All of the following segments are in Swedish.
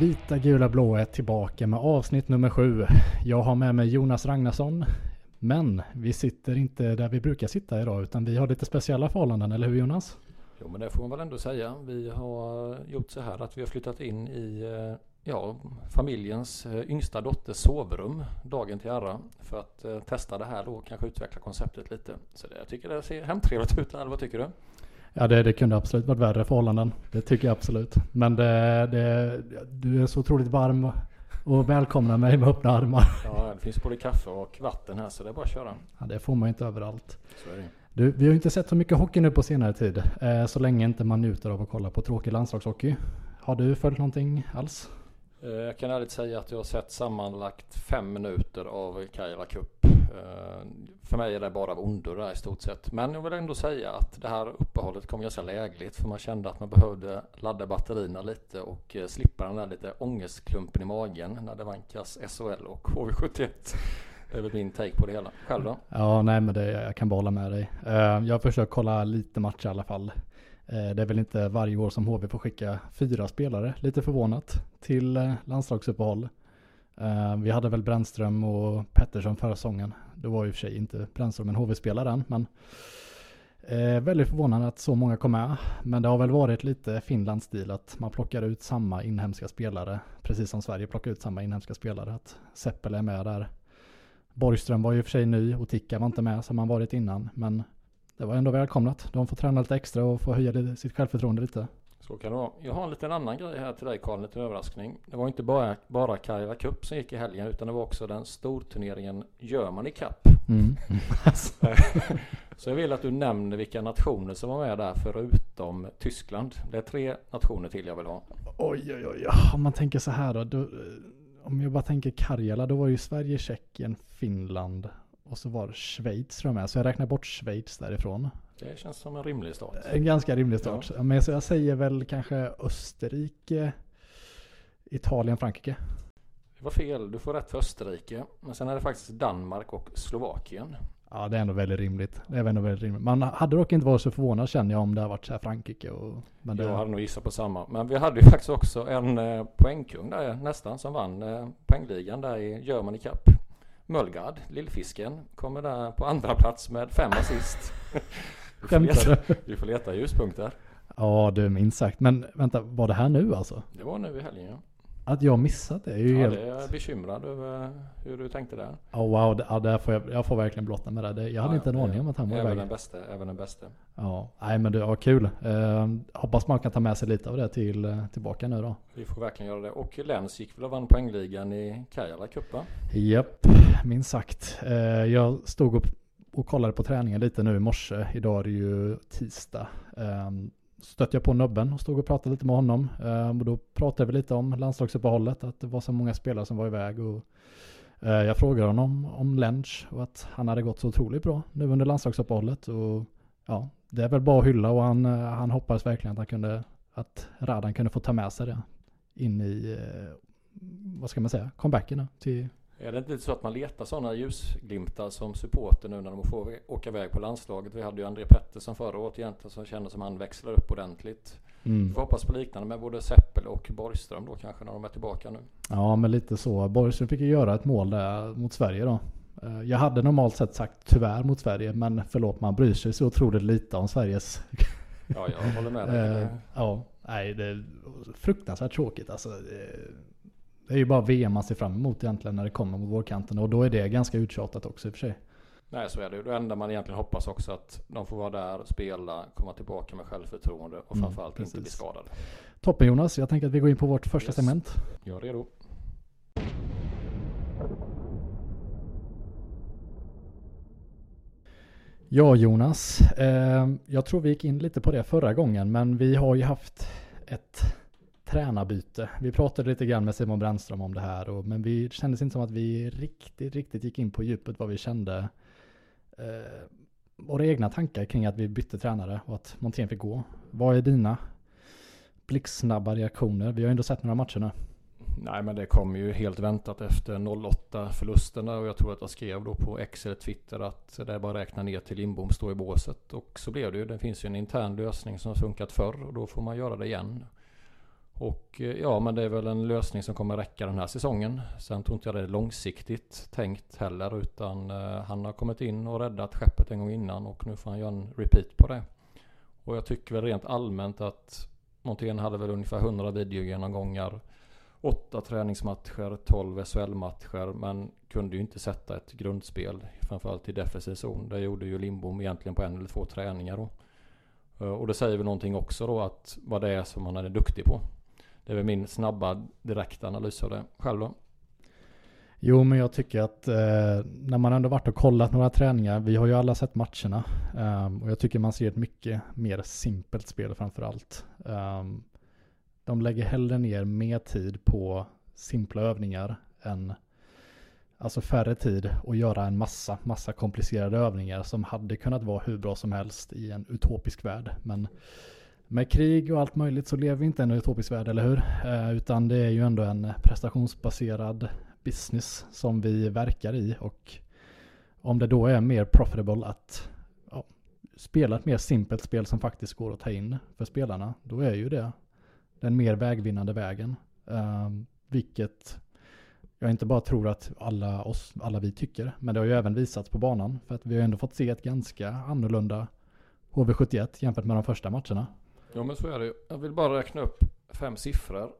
Vita, gula, blå är tillbaka med avsnitt nummer sju. Jag har med mig Jonas Ragnarsson. Men vi sitter inte där vi brukar sitta idag utan vi har lite speciella förhållanden, eller hur Jonas? Jo men det får man väl ändå säga. Vi har gjort så här att vi har flyttat in i eh, ja, familjens eh, yngsta dotters sovrum dagen till ära för att eh, testa det här och kanske utveckla konceptet lite. Så det, jag tycker det ser hemtrevligt ut. Eller vad tycker du? Ja, det, det kunde absolut varit värre förhållanden. Det tycker jag absolut. Men det, det, du är så otroligt varm och välkomnar mig med öppna armar. Ja, det finns både kaffe och vatten här så det är bara att köra. Ja, det får man ju inte överallt. Du, vi har ju inte sett så mycket hockey nu på senare tid. Eh, så länge inte man njuter av att kolla på tråkig landslagshockey. Har du följt någonting alls? Eh, Jag kan ärligt säga att jag har sett sammanlagt fem minuter av Karjala Cup. Eh, för mig är det bara av ondo där i stort sett. Men jag vill ändå säga att det här uppehållet kom ganska lägligt. För man kände att man behövde ladda batterierna lite och eh, slippa den där lite ångestklumpen i magen när det vankas SHL och HV71. Det är väl min take på det hela. Själv då? Ja, nej men det, jag kan bara hålla med dig. Eh, jag har försökt kolla lite matcher i alla fall. Eh, det är väl inte varje år som HV får skicka fyra spelare, lite förvånat, till landslagsuppehåll. Eh, vi hade väl Brännström och Pettersson förra säsongen. Det var ju i och för sig inte Brännström en HV-spelare än, men eh, väldigt förvånande att så många kom med. Men det har väl varit lite Finlands stil att man plockar ut samma inhemska spelare, precis som Sverige plockar ut samma inhemska spelare. Att Seppel är med där. Borgström var ju i och för sig ny och Ticka var inte med som han varit innan, men det var ändå välkomnat. De får träna lite extra och få höja sitt självförtroende lite. Så kan det vara. Jag har en liten annan grej här till dig Karl, en liten överraskning. Det var inte bara, bara Karjala Cup som gick i helgen utan det var också den storturneringen Germany Cup. Mm. Så jag vill att du nämner vilka nationer som var med där förutom Tyskland. Det är tre nationer till jag vill ha. Oj, oj, oj. Om man tänker så här då, då. eh, Om jag bara tänker Karjala, då var ju Sverige, Tjeckien, Finland och så var Schweiz tror jag med. Så jag räknar bort Schweiz därifrån. Det känns som en rimlig start. En ganska rimlig start. Men så jag säger väl kanske Österrike, Italien, Frankrike. Det var fel, du får rätt för Österrike. Men sen är det faktiskt Danmark och Slovakien. Ja, det är ändå väldigt rimligt. Det är ändå väldigt rimligt. Man hade dock inte varit så förvånad känner jag om det har varit så här Frankrike och... Men det, Jag hade nog gissat på samma. Men vi hade ju faktiskt också en eh, poängkung där nästan som vann eh, poängligan där i Germany Cup. Mölgard, Lillfisken, kommer där på andra plats med fem assist. Vi får, leta, du? vi får leta ljuspunkter. Ja, du minst sagt. Men vänta, var det här nu alltså? Det var nu i helgen ja. Att jag missat det är ju Ja, helt... det är jag bekymrad över hur du tänkte där. Ja, wow. det- Ja, där får jag, jag får verkligen blotta med det. det. Jag hade Ja, inte en ja, aning om att han var Även iväg. den bästa, även den bästa. Ja, nej men det var kul. Eh, hoppas man kan ta med sig lite av det till, eh, tillbaka nu då. Vi får verkligen göra det. Och Lens gick väl och vann poängligan i Karjala Cup? Japp, minst sagt. Eh, jag stod och och kollade på träningen lite nu i morse. Idag är det ju tisdag. Ehm, stötte jag på nubben och stod och pratade lite med honom. Ehm, och då pratade vi lite om landslagsuppehållet, att det var så många spelare som var iväg. Och, eh, jag frågade honom om Lench och att han hade gått så otroligt bra nu under landslagsuppehållet. Och ja, det är väl bara att hylla och han, eh, han hoppades verkligen att han kunde, att Radan kunde få ta med sig det in i, eh, vad ska man säga, comebacken till är det inte lite så att man letar sådana ljusglimtar som supporter nu när de får åka iväg på landslaget? Vi hade ju André Pettersson förra året egentligen som kände som han växlar upp ordentligt. Mm. Får hoppas på liknande med både Seppel och Borgström då kanske när de är tillbaka nu. Ja men lite så. Borgström fick ju göra ett mål där mot Sverige då. Eh, jag hade normalt sett sagt tyvärr mot Sverige men förlåt man bryr sig så otroligt lite om Sveriges Ja, jag håller med dig. Eh, ja, nej det är fruktansvärt tråkigt alltså det är ju bara VM man ser fram emot egentligen när det kommer mot vårkanten. Och då är det ganska uttjatat också i och för sig. Nej så är det ju. Det enda man egentligen hoppas också att de får vara där, spela, komma tillbaka med självförtroende och mm, framförallt mm, inte bli skadade. Toppen Jonas, jag tänker att vi går in på vårt första yes. segment. Jag är redo. Ja Jonas, eh, jag tror vi gick in lite på det förra gången men vi har ju haft ett tränarbyte. Vi pratade lite grann med Simon Brännström om det här, och, men vi kändes inte som att vi riktigt, riktigt gick in på djupet vad vi kände. Eh, våra egna tankar kring att vi bytte tränare och att Montén fick gå. Vad är dina blixtsnabba reaktioner? Vi har ju ändå sett några matcher nu. Nej men det kom ju helt väntat efter 08 förlusterna och jag tror att jag skrev då på X eller Twitter att det är bara att räkna ner till Lindbom står i båset. Och så blev det ju. Det finns ju en intern lösning som har funkat förr och då får man göra det igen. Och eh, ja, men det är väl en lösning som kommer räcka den här säsongen. Sen tror inte jag det är långsiktigt tänkt heller, utan eh, han har kommit in och räddat skeppet en gång innan och nu får han göra en repeat på det. Och jag tycker väl rent allmänt att Montén hade väl ungefär 100 videogenomgångar, 8 träningsmatcher, 12 SHL-matcher, men kunde ju inte sätta ett grundspel, framförallt i defensiv zon. Det gjorde ju Lindbom egentligen på en eller två träningar då. Eh, och det säger väl någonting också då att vad det är som han är duktig på. Det är väl min snabba direkta analys av det själv då. Jo, men jag tycker att eh, när man ändå varit och kollat några träningar, vi har ju alla sett matcherna, eh, och jag tycker man ser ett mycket mer simpelt spel framför allt. Eh, de lägger hellre ner mer tid på simpla övningar än alltså färre tid och göra en massa, massa komplicerade övningar som hade kunnat vara hur bra som helst i en utopisk värld. Men med krig och allt möjligt så lever vi inte i en utopisk värld, eller hur? Eh, utan det är ju ändå en prestationsbaserad business som vi verkar i och om det då är mer profitable att ja, spela ett mer simpelt spel som faktiskt går att ta in för spelarna, då är ju det den mer vägvinnande vägen. Eh, vilket jag inte bara tror att alla, oss, alla vi tycker, men det har ju även visats på banan. För att vi har ändå fått se ett ganska annorlunda HV71 jämfört med de första matcherna. Ja men så är det. Jag vill bara räkna upp fem siffror.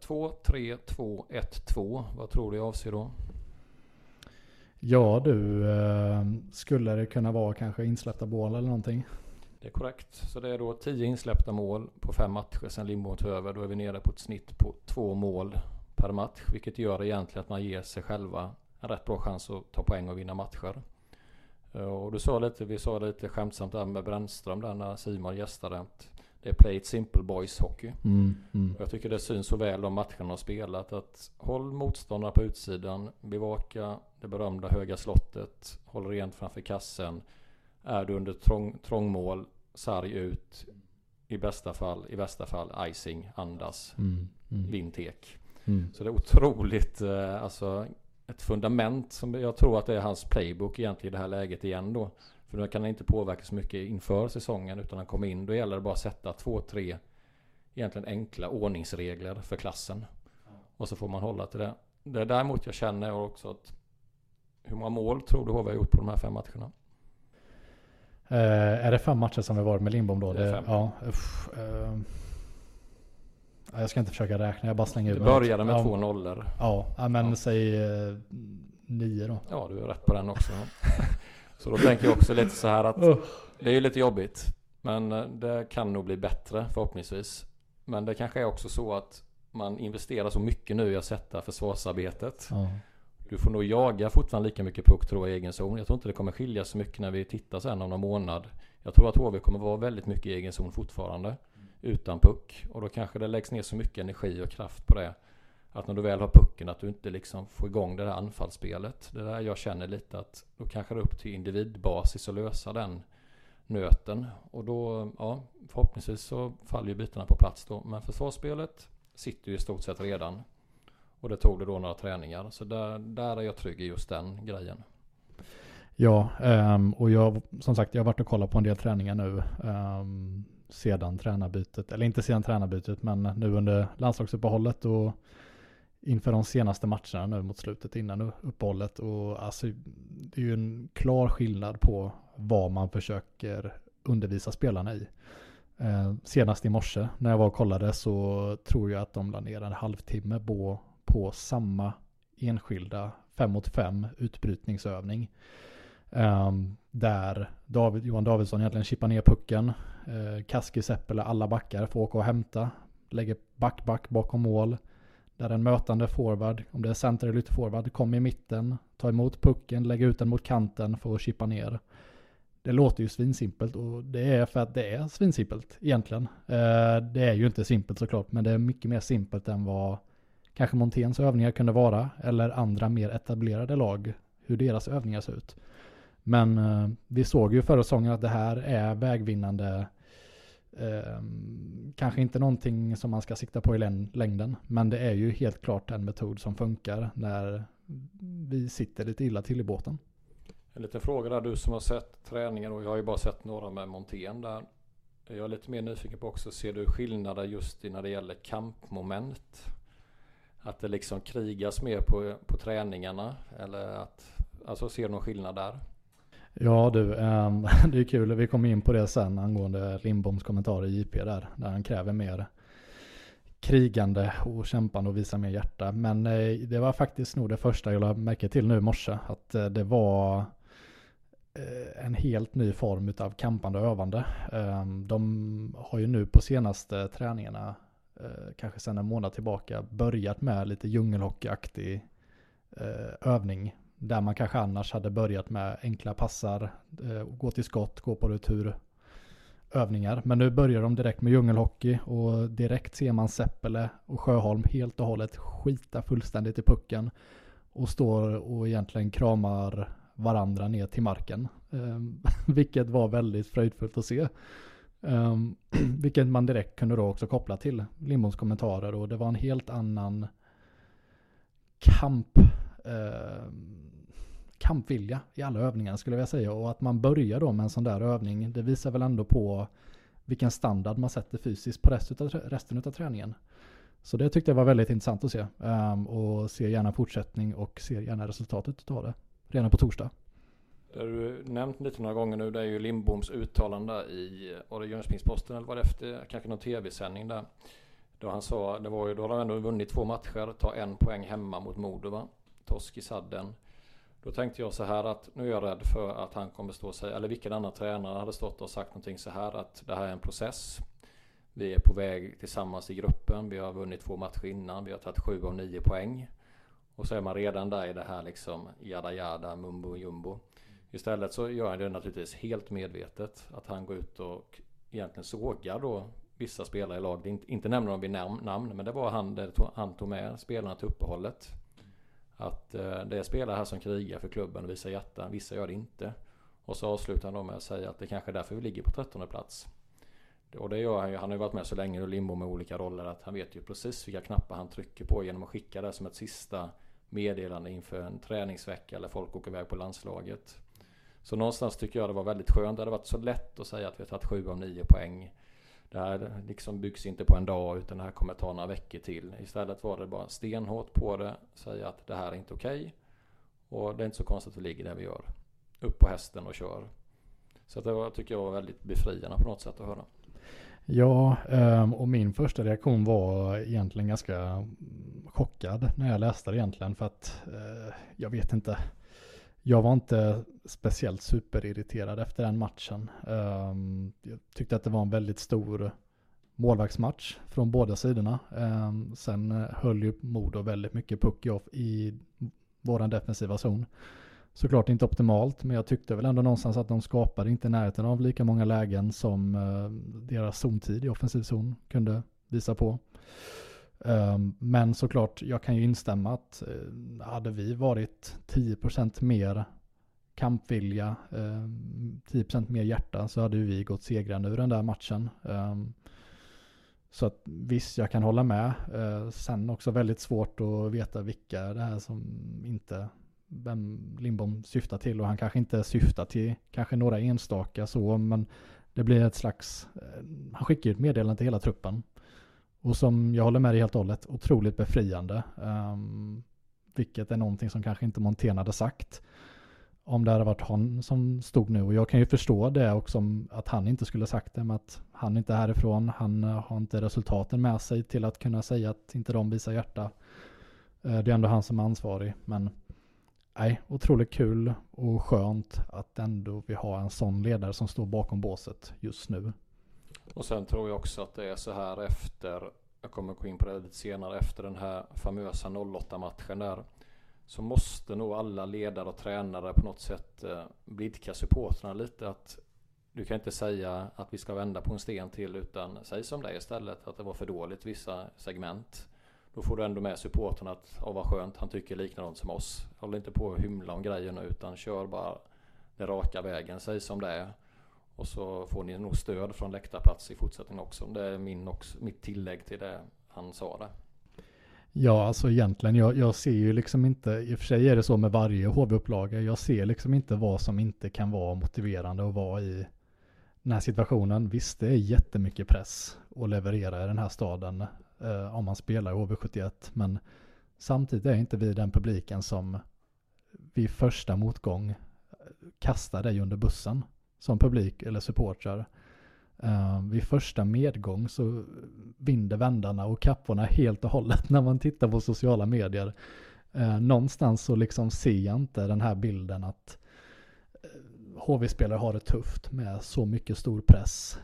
2, 3, 2, 1, 2. Vad tror du jag avser då? Ja du, eh, skulle det kunna vara kanske insläppta mål eller någonting? Det är korrekt. Så det är då 10 insläppta mål på fem matcher sen Lindbom tog över. Då är vi nere på ett snitt på två mål per match. Vilket gör egentligen att man ger sig själva en rätt bra chans att ta poäng och vinna matcher. Eh, och du sa lite, vi sa lite skämtsamt där med Brännström där när Simon gästade. Att det är play it simple boys hockey. Mm, mm. Jag tycker det syns så väl de matcherna har spelat. Att håll motståndarna på utsidan. Bevaka det berömda höga slottet. Håll rent framför kassen. Är du under trång, trångmål, sarg ut. I bästa fall, i värsta fall icing, andas, mm, mm. vintek. Mm. Så det är otroligt, eh, alltså ett fundament som jag tror att det är hans playbook egentligen i det här läget igen då. För då kan han inte påverka så mycket inför säsongen utan han kommer in. Då gäller det bara att sätta två, tre egentligen enkla ordningsregler för klassen. Och så får man hålla till det. Det är däremot jag känner också att hur många mål tror du HV har gjort på de här fem matcherna? Uh, är det fem matcher som vi varit med Lindbom då? Det är fem. Ja. Uff, uh, jag ska inte försöka räkna, jag bara slänger ut Det började med ja, två nollor. Ja, men ja. säg uh, nio då. Ja, du är rätt på den också. Så då tänker jag också lite så här att det är ju lite jobbigt. Men eh, det kan nog bli bättre förhoppningsvis. Men det kanske är också så att man investerar så mycket nu i att sätta försvarsarbetet. Ja. Du får nog jaga fortfarande lika mycket puck tror jag i egen zon. Jag tror inte det kommer skilja så mycket när vi tittar sen om någon månad. Jag tror att HV kommer vara väldigt mycket i egen zon fortfarande. Utan puck. Och då kanske det läggs ner så mycket energi och kraft på det. Att när du väl har pucken att du inte liksom får igång det där anfallsspelet. Det där jag känner lite att då kanske det är upp till individbasis att lösa den nöten. Och då, ja, förhoppningsvis så faller ju bitarna på plats då. Men försvarsspelet sitter ju i stort sett redan. Och det tog det då några träningar. Så där, där är jag trygg i just den grejen. Ja, ehm, och jag, som sagt, jag har varit och kollat på en del träningar nu. Ehm, sedan tränarbytet, eller inte sedan tränarbytet, men nu under landslagsuppehållet och inför de senaste matcherna nu mot slutet innan uppehållet. Och alltså, det är ju en klar skillnad på vad man försöker undervisa spelarna i. Eh, senast i morse när jag var och kollade så tror jag att de la ner en halvtimme på, på samma enskilda 5 mot 5 utbrytningsövning. Eh, där David, Johan Davidsson egentligen chippar ner pucken. Eh, Kaski, Seppele, alla backar får åka och hämta. Lägger back-back bakom mål. Där en mötande forward, om det är center eller ytterforward, kommer i mitten, tar emot pucken, lägger ut den mot kanten för att chippa ner. Det låter ju svinsimpelt och det är för att det är svinsimpelt egentligen. Eh, det är ju inte simpelt såklart, men det är mycket mer simpelt än vad kanske Monténs övningar kunde vara, eller andra mer etablerade lag, hur deras övningar ser ut. Men eh, vi såg ju förra säsongen att det här är vägvinnande Eh, kanske inte någonting som man ska sikta på i längden, men det är ju helt klart en metod som funkar när vi sitter lite illa till i båten. En liten fråga där, du som har sett träningen och jag har ju bara sett några med Montén där. Jag är lite mer nyfiken på också, ser du skillnader just när det gäller kampmoment? Att det liksom krigas mer på, på träningarna? Eller att, alltså ser du någon skillnad där? Ja du, ehm, det är kul. Vi kommer in på det sen angående Lindboms kommentar i JP där. Där han kräver mer krigande och kämpande och visar mer hjärta. Men eh, det var faktiskt nog det första jag lade märke till nu i morse. Att eh, det var eh, en helt ny form av kampande och övande. Ehm, de har ju nu på senaste träningarna, kanske sedan en månad tillbaka, börjat med lite djungelhockeyaktig övning där man kanske annars hade börjat med enkla passar, eh, gå till skott, gå på retur övningar. Men nu börjar de direkt med djungelhockey och direkt ser man Seppele och Sjöholm helt och hållet skita fullständigt i pucken och står och egentligen kramar varandra ner till marken. Um, vilket var väldigt fröjdfullt att se. Um, vilket man direkt kunde då också koppla till Lindboms kommentarer och det var en helt annan kamp um, kampvilja i alla övningar skulle jag säga. Och att man börjar då med en sån där övning, det visar väl ändå på vilken standard man sätter fysiskt på resten av, resten av träningen. Så det tyckte jag var väldigt intressant att se. Um, och ser gärna fortsättning och ser gärna resultatet av det. Redan på torsdag. Det har du nämnt lite några gånger nu, det är ju Lindboms uttalande i, var det Jönköpingsposten eller var det efter, kanske någon tv-sändning där. Då han sa, det var ju, då har de ändå vunnit två matcher, ta en poäng hemma mot Modo va? Torsk i sadden. Då tänkte jag så här att nu är jag rädd för att han kommer stå sig, eller vilken annan tränare hade stått och sagt någonting så här att det här är en process. Vi är på väg tillsammans i gruppen, vi har vunnit två matcher innan, vi har tagit sju av nio poäng. Och så är man redan där i det här liksom jada jada, mumbo jumbo. Istället så gör han det naturligtvis helt medvetet. Att han går ut och egentligen sågar då vissa spelare i laget. Inte, inte nämner dem vid namn, men det var han, det han tog med spelarna till uppehållet. Att eh, det är spelare här som krigar för klubben och visar hjärta. Vissa gör det inte. Och så avslutar han då med att säga att det kanske är därför vi ligger på 13 plats. Och det gör han ju. Han har ju varit med så länge och Limbo med olika roller att han vet ju precis vilka knappar han trycker på genom att skicka det som ett sista meddelande inför en träningsvecka eller folk åker iväg på landslaget. Så någonstans tycker jag det var väldigt skönt. Det hade varit så lätt att säga att vi har tagit 7 av 9 poäng. Det här liksom byggs inte på en dag utan det här kommer ta några veckor till. Istället var det bara stenhårt på det. Säga att det här är inte okej. Okay. Och det är inte så konstigt att vi ligger där vi gör. Upp på hästen och kör. Så det var, tycker jag var väldigt befriande på något sätt att höra. Ja, ehm, och min första reaktion var egentligen ganska chockad när jag läste det egentligen. För att eh, jag vet inte jag var inte speciellt superirriterad efter den matchen. Ehm, jag tyckte att det var en väldigt stor målvaktsmatch från båda sidorna. Ehm, sen eh, höll ju Modo väldigt mycket puck i våran defensiva zon. Såklart inte optimalt, men jag tyckte väl ändå någonstans att de skapade inte närheten av lika många lägen som eh, deras zontid i offensiv zon kunde visa på. Ehm, men såklart, jag kan ju instämma att eh, hade vi varit 10% mer kampvilja, 10% ehm, mer hjärta så hade vi gått segrande ur den där matchen. Ehm, så att visst, jag kan hålla med. Sen också väldigt svårt att veta vilka det är som inte vem Lindbom syftar till och han kanske inte syftar till kanske några enstaka så men det blir ett slags, eh, han skickar ju ett meddelande till hela truppen. Och som jag håller med dig helt och hållet, otroligt befriande. Um, vilket är någonting som kanske inte Montén hade sagt. Om det hade varit han som stod nu. Och jag kan ju förstå det också att han inte skulle sagt det. Med att han inte är härifrån. Han eh, har inte resultaten med sig till att kunna säga att inte de visar hjärta. Uh, det är ändå han som är ansvarig. Men nej, otroligt kul och skönt att ändå vi har en sån ledare som står bakom båset just nu. Och sen tror jag också att det är så här efter, jag kommer gå in på det lite senare, efter den här famösa 08 matchen där. Så måste nog alla ledare och tränare på något sätt eh, blidka supportrarna lite. att Du kan inte säga att vi ska vända på en sten till utan säg som det är istället. Att det var för dåligt vissa segment. Då får du ändå med supporten att, åh vad skönt, han tycker likadant som oss. Håll inte på att hymla om grejerna utan kör bara den raka vägen, säg som det är. Och så får ni nog stöd från läktarplats i fortsättningen också. Det är min också, mitt tillägg till det han sa där. Ja, alltså egentligen, jag, jag ser ju liksom inte, i och för sig är det så med varje HV-upplaga, jag ser liksom inte vad som inte kan vara motiverande att vara i den här situationen. Visst, det är jättemycket press att leverera i den här staden eh, om man spelar i HV71. Men samtidigt är inte vi den publiken som vid första motgång eh, kastar dig under bussen som publik eller supportrar. Uh, vid första medgång så vinner vändarna och kapporna helt och hållet när man tittar på sociala medier. Uh, någonstans så liksom ser jag inte den här bilden att eh, HV-spelare har det tufft med så mycket stor press.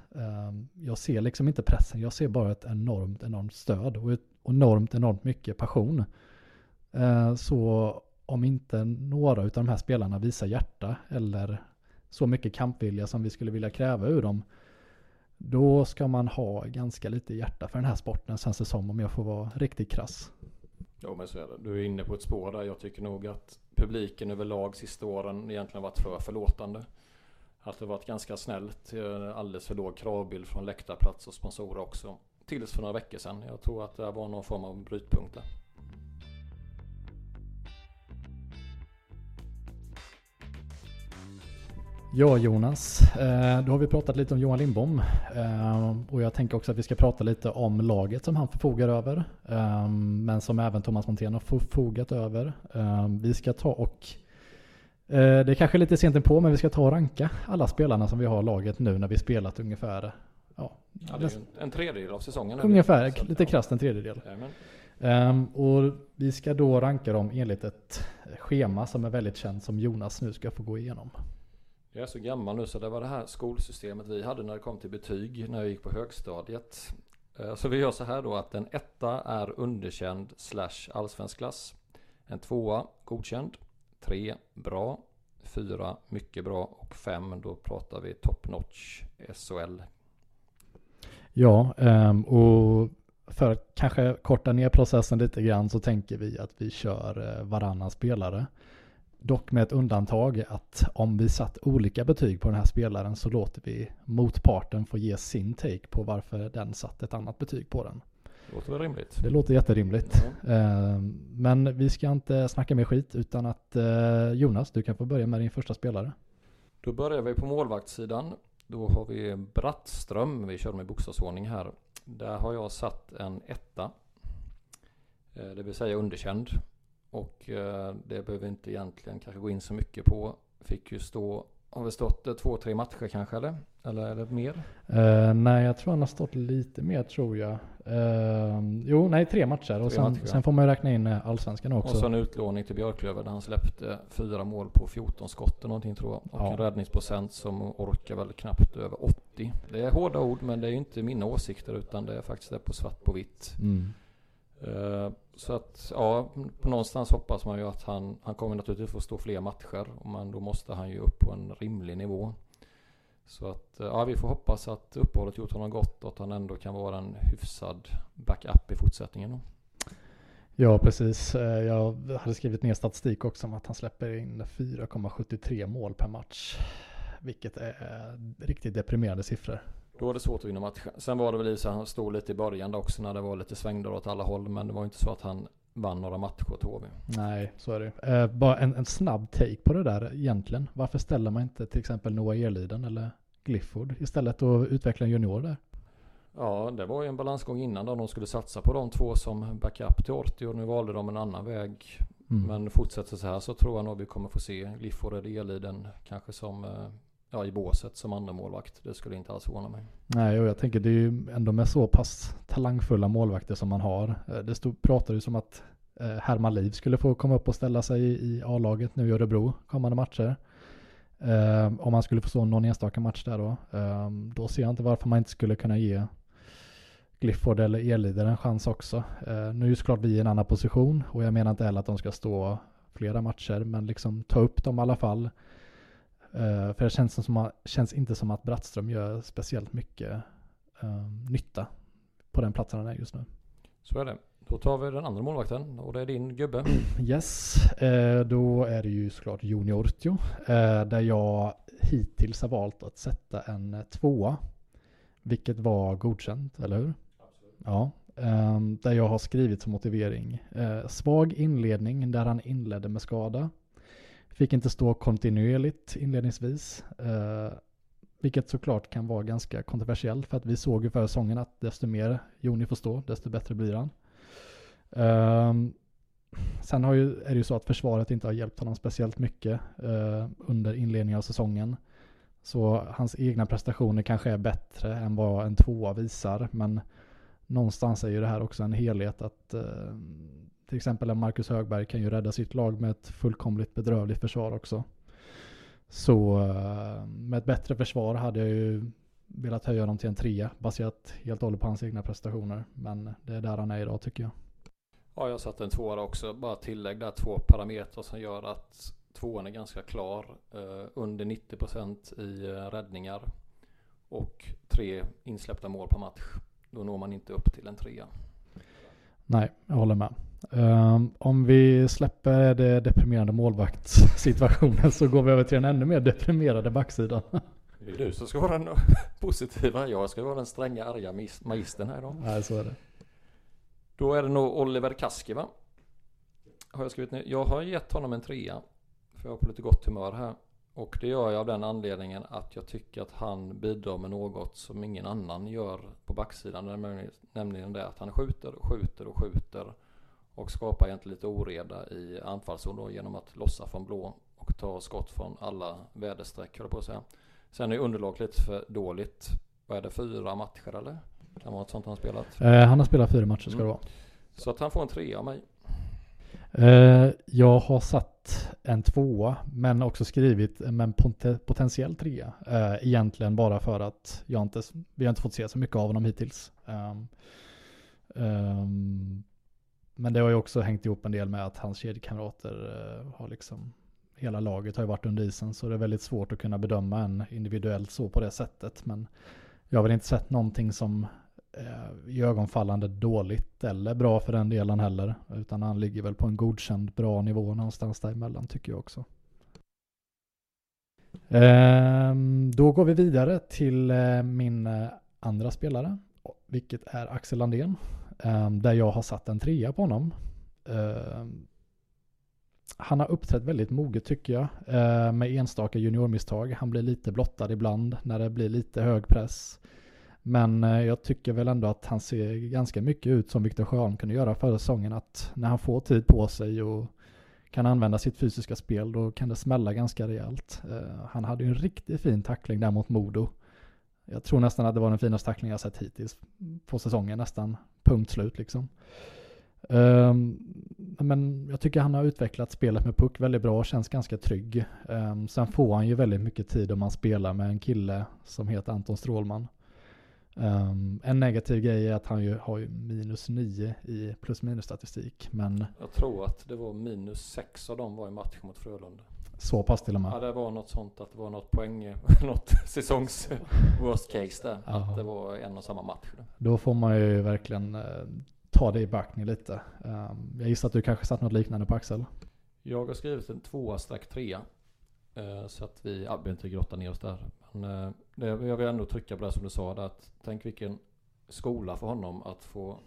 Jag ser liksom inte pressen, jag ser bara ett enormt, enormt stöd och ett enormt, enormt mycket passion. Så om inte några av de här spelarna visar hjärta eller så mycket kampvilja som vi skulle vilja kräva ur dem, då ska man ha ganska lite hjärta för den här sporten känns det som om jag får vara riktigt krass. Ja men så är det. Du är inne på ett spår där. Jag tycker nog att publiken överlag sista åren egentligen varit för förlåtande. Att det varit ganska snällt. Eh, alldeles för låg kravbild från läktarplats och sponsorer också. Tills för några veckor sedan. Jag tror att det var någon form av brytpunkt där. Ja Jonas, eh, då har vi pratat lite om Johan Lindbom eh, och jag tänker också att vi ska prata lite om laget som han förfogar över eh, men som även Thomas Montén har förfogat över. Vi ska ta och det är kanske lite sent på men vi ska ta och ranka alla spelarna som vi har i laget nu när vi spelat ungefär ja, ja det är en tredjedel av säsongen. Ungefär, så, lite krasst en tredjedel. Um, och vi ska då ranka dem enligt ett schema som är väldigt känt som Jonas nu ska få gå igenom. Jag är så gammal nu så det var det här skolsystemet vi hade när det kom till betyg när jag gick på högstadiet. Eh, så vi gör så här då att en etta är underkänd slash allsvensk klass. En tvåa godkänd. Tre bra. Fyra mycket bra och fem då pratar vi top notch SHL. Ja, ehm, och för att kanske korta ner processen lite grann så tänker vi att vi kör eh, varannan spelare. Dock med ett undantag att om vi satt olika betyg på den här spelaren så låter vi motparten få ge sin take på varför den satt ett annat betyg på den. Det låter väl rimligt? Det låter jätterimligt. Mm. Men vi ska inte snacka mer skit utan att eh, Jonas, du kan få börja med din första spelare. Då börjar vi på målvaktssidan. Då har vi Brattström. Vi kör med bokstavsordning här. Där har jag satt en etta. Eh, det vill säga underkänd. Och eh, det behöver inte egentligen kanske gå in så mycket på. Fick ju stå, har vi stått eh, två, tre matcher kanske eller? Eller det mer? Uh, nej, jag tror han har stått lite mer tror jag. Uh, jo, nej, tre matcher. och sen, matcher, sen, får man ju räkna in allsvenskan också. Och så en utlåning till Björklöver där han släppte fyra mål på 14 skott eller någonting tror jag. Och ja. en räddningsprocent som orkar väl knappt över 80. Det är hårda ord men det är ju inte mina åsikter utan det är faktiskt det på svart på vitt. Mm. Eh, så att ja, på någonstans hoppas man ju att han, han kommer naturligtvis få stå fler matcher. Men då måste han ju upp på en rimlig nivå. Så att eh, ja, vi får hoppas att uppehållet gjort honom gott och att han ändå kan vara en hyfsad backup i fortsättningen. Då. Ja, precis. Eh, jag hade skrivit ner statistik också om att han släpper in 4,73 mål per match. Vilket är riktigt deprimerande siffror. Då var det svårt att vinna matchen. Sen var det väl i så att han stod lite i början också när det var lite svängdörr åt alla håll. Men det var inte så att han vann några matcher åt HV. Nej, så är det eh, Bara en, en, snabb take på det där egentligen. Varför ställer man inte till exempel Noah Erliden eller Glifford istället och utveckla en junior där? Ja, det var ju en balansgång innan då de skulle satsa på de två som backup till Orti och nu valde de en annan väg. Mm. Men fortsätter så här så tror jag nog vi kommer få se Glifford eller Eliden kanske som eh, ja, i båset som andra målvakt. Det skulle inte alls förvåna mig. Nej, och jag tänker det är ju ändå med så pass talangfulla målvakter som man har. Eh, det stod, pratade ju som att eh, Herman Liv skulle få komma upp och ställa sig i A-laget nu i Örebro kommande matcher. Eh, om man skulle få stå någon enstaka match där då. Eh, då ser jag inte varför man inte skulle kunna ge Glifford eller Elider en chans också. Eh, nu är ju såklart vi i en annan position och jag menar inte heller att de ska stå flera matcher men liksom ta upp dem i alla fall. Uh, för det känns, som, känns inte som att Brattström gör speciellt mycket uh, nytta på den platsen han är just nu. Så är det. Då tar vi den andra målvakten och det är din gubbe. Yes, uh, då är det ju såklart Joni Ortio. Uh, där jag hittills har valt att sätta en tvåa. Vilket var godkänt, eller hur? Absolut. Ja, um, där jag har skrivit som motivering. svag inledning där han inledde med skada. Fick inte stå kontinuerligt inledningsvis. Eh, vilket såklart kan vara ganska kontroversiellt för att vi såg ju förra säsongen att desto mer Joni får stå, desto bättre blir han. Eh, sen har ju, är det ju så att försvaret inte har hjälpt honom speciellt mycket eh, under inledningen av säsongen. Så hans egna prestationer kanske är bättre än vad en tvåa visar. Men någonstans är ju det här också en helhet att eh, till exempel en Marcus Högberg kan ju rädda sitt lag med ett fullkomligt bedrövligt försvar också. Så eh, med ett bättre försvar hade jag ju velat höja dem till en trea baserat helt och hållet på hans egna prestationer. Men det är där han är idag tycker jag. Ja, jag satte en tvåa också. Bara tillägg där två parametrar som gör att tvåan är ganska klar. Eh, under 90% i eh, räddningar och tre insläppta mål per match. Då når man inte upp till en trea. Nej, jag håller med. Um, om vi släpper det deprimerande målvaktssituationen så går vi över till den ännu mer deprimerade backsidan. Det är du som ska vara den positiva. Jag ska vara den stränga arga magistern här idag. Nej, så är det. Då är det nog Oliver Kaski va? Har jag skrivit ner. Jag har gett honom en trea. För jag är på lite gott humör här. Och det gör jag av den anledningen att jag tycker att han bidrar med något som ingen annan gör på backsidan. Nämligen det att han skjuter och skjuter och skjuter. Och skapar egentligen lite oreda i anfallszon då genom att lossa från blå och ta skott från alla väderstreck på att säga. Sen är underlaget lite för dåligt. Vad är det, fyra matcher eller? Kan vara ett sånt han spelat? Eh, han har spelat fyra matcher ska mm. det vara. Så att han får en trea av mig. Eh, jag har satt en tvåa men också skrivit en potentiell trea. Eh, egentligen bara för att jag inte, vi har inte fått se så mycket av honom hittills. Ehm, ehm, men det har ju också hängt ihop en del med att hans kedjekamrater eh, har liksom hela laget har ju varit under isen så det är väldigt svårt att kunna bedöma en individuellt så på det sättet. Men jag har väl inte sett någonting som i ögonfallande dåligt eller bra för den delen heller. Utan han ligger väl på en godkänd bra nivå någonstans däremellan tycker jag också. Eh, då går vi vidare till eh, min eh, andra spelare, vilket är Axel Landén. Ehm, där jag har satt en trea på honom. Ehm, han har uppträtt väldigt moget tycker jag, eh, med enstaka juniormisstag. Han blir lite blottad ibland när det blir lite hög press. Men eh, jag tycker väl ändå att han ser ganska mycket ut som Viktor Sjöholm kunde göra förra säsongen. Att när han får tid på sig och kan använda sitt fysiska spel då kan det smälla ganska rejält. Eh, han hade ju en riktigt fin tackling där mot Modo. Jag tror nästan att det var den finaste tackling jag sett hittills på säsongen, nästan punkt slut liksom. Um, men jag tycker han har utvecklat spelet med puck väldigt bra och känns ganska trygg. Um, sen får han ju väldigt mycket tid om man spelar med en kille som heter Anton Strålman. Um, en negativ grej är att han ju har ju minus 9 i plus minus statistik. Men Jag tror att det var minus 6 av dem var i matchen mot Frölunda. så pass till och Ja med. det var något sånt att det var något poäng, något säsongs worst case där. Ja. Att det var en och samma match. Då får man ju verkligen eh, ta det i backning lite. Um, jag gissar att du kanske satt något liknande på Axel. Jag har skrivit en tvåa streck trea. Eh, Så att vi, ja, behöver inte grotta ner oss där. Men eh, det, jag vill ändå trycka på det som du sa där. Att tänk vilken skola för honom att få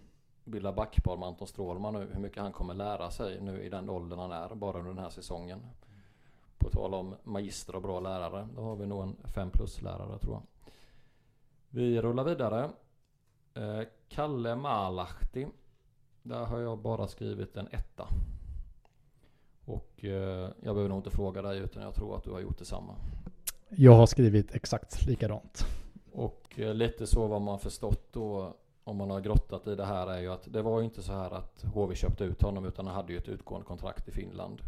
bilda backpar med Anton Strålman nu. Hur mycket han kommer lära sig nu i den åldern han är. Bara under den här säsongen. På tal om magister och bra lärare. Då har vi nog en 5 plus lärare tror jag. Vi rullar vidare. Eh, Kalle Malahti. Där har jag bara skrivit en etta. Och eh, jag behöver nog inte fråga dig utan jag tror att du har gjort detsamma. Jag har skrivit exakt likadant. Och eh, lite så vad man förstått då om man har grottat i det här är ju att det var ju inte så här att HV köpte ut honom utan han hade ju ett utgående kontrakt i Finland.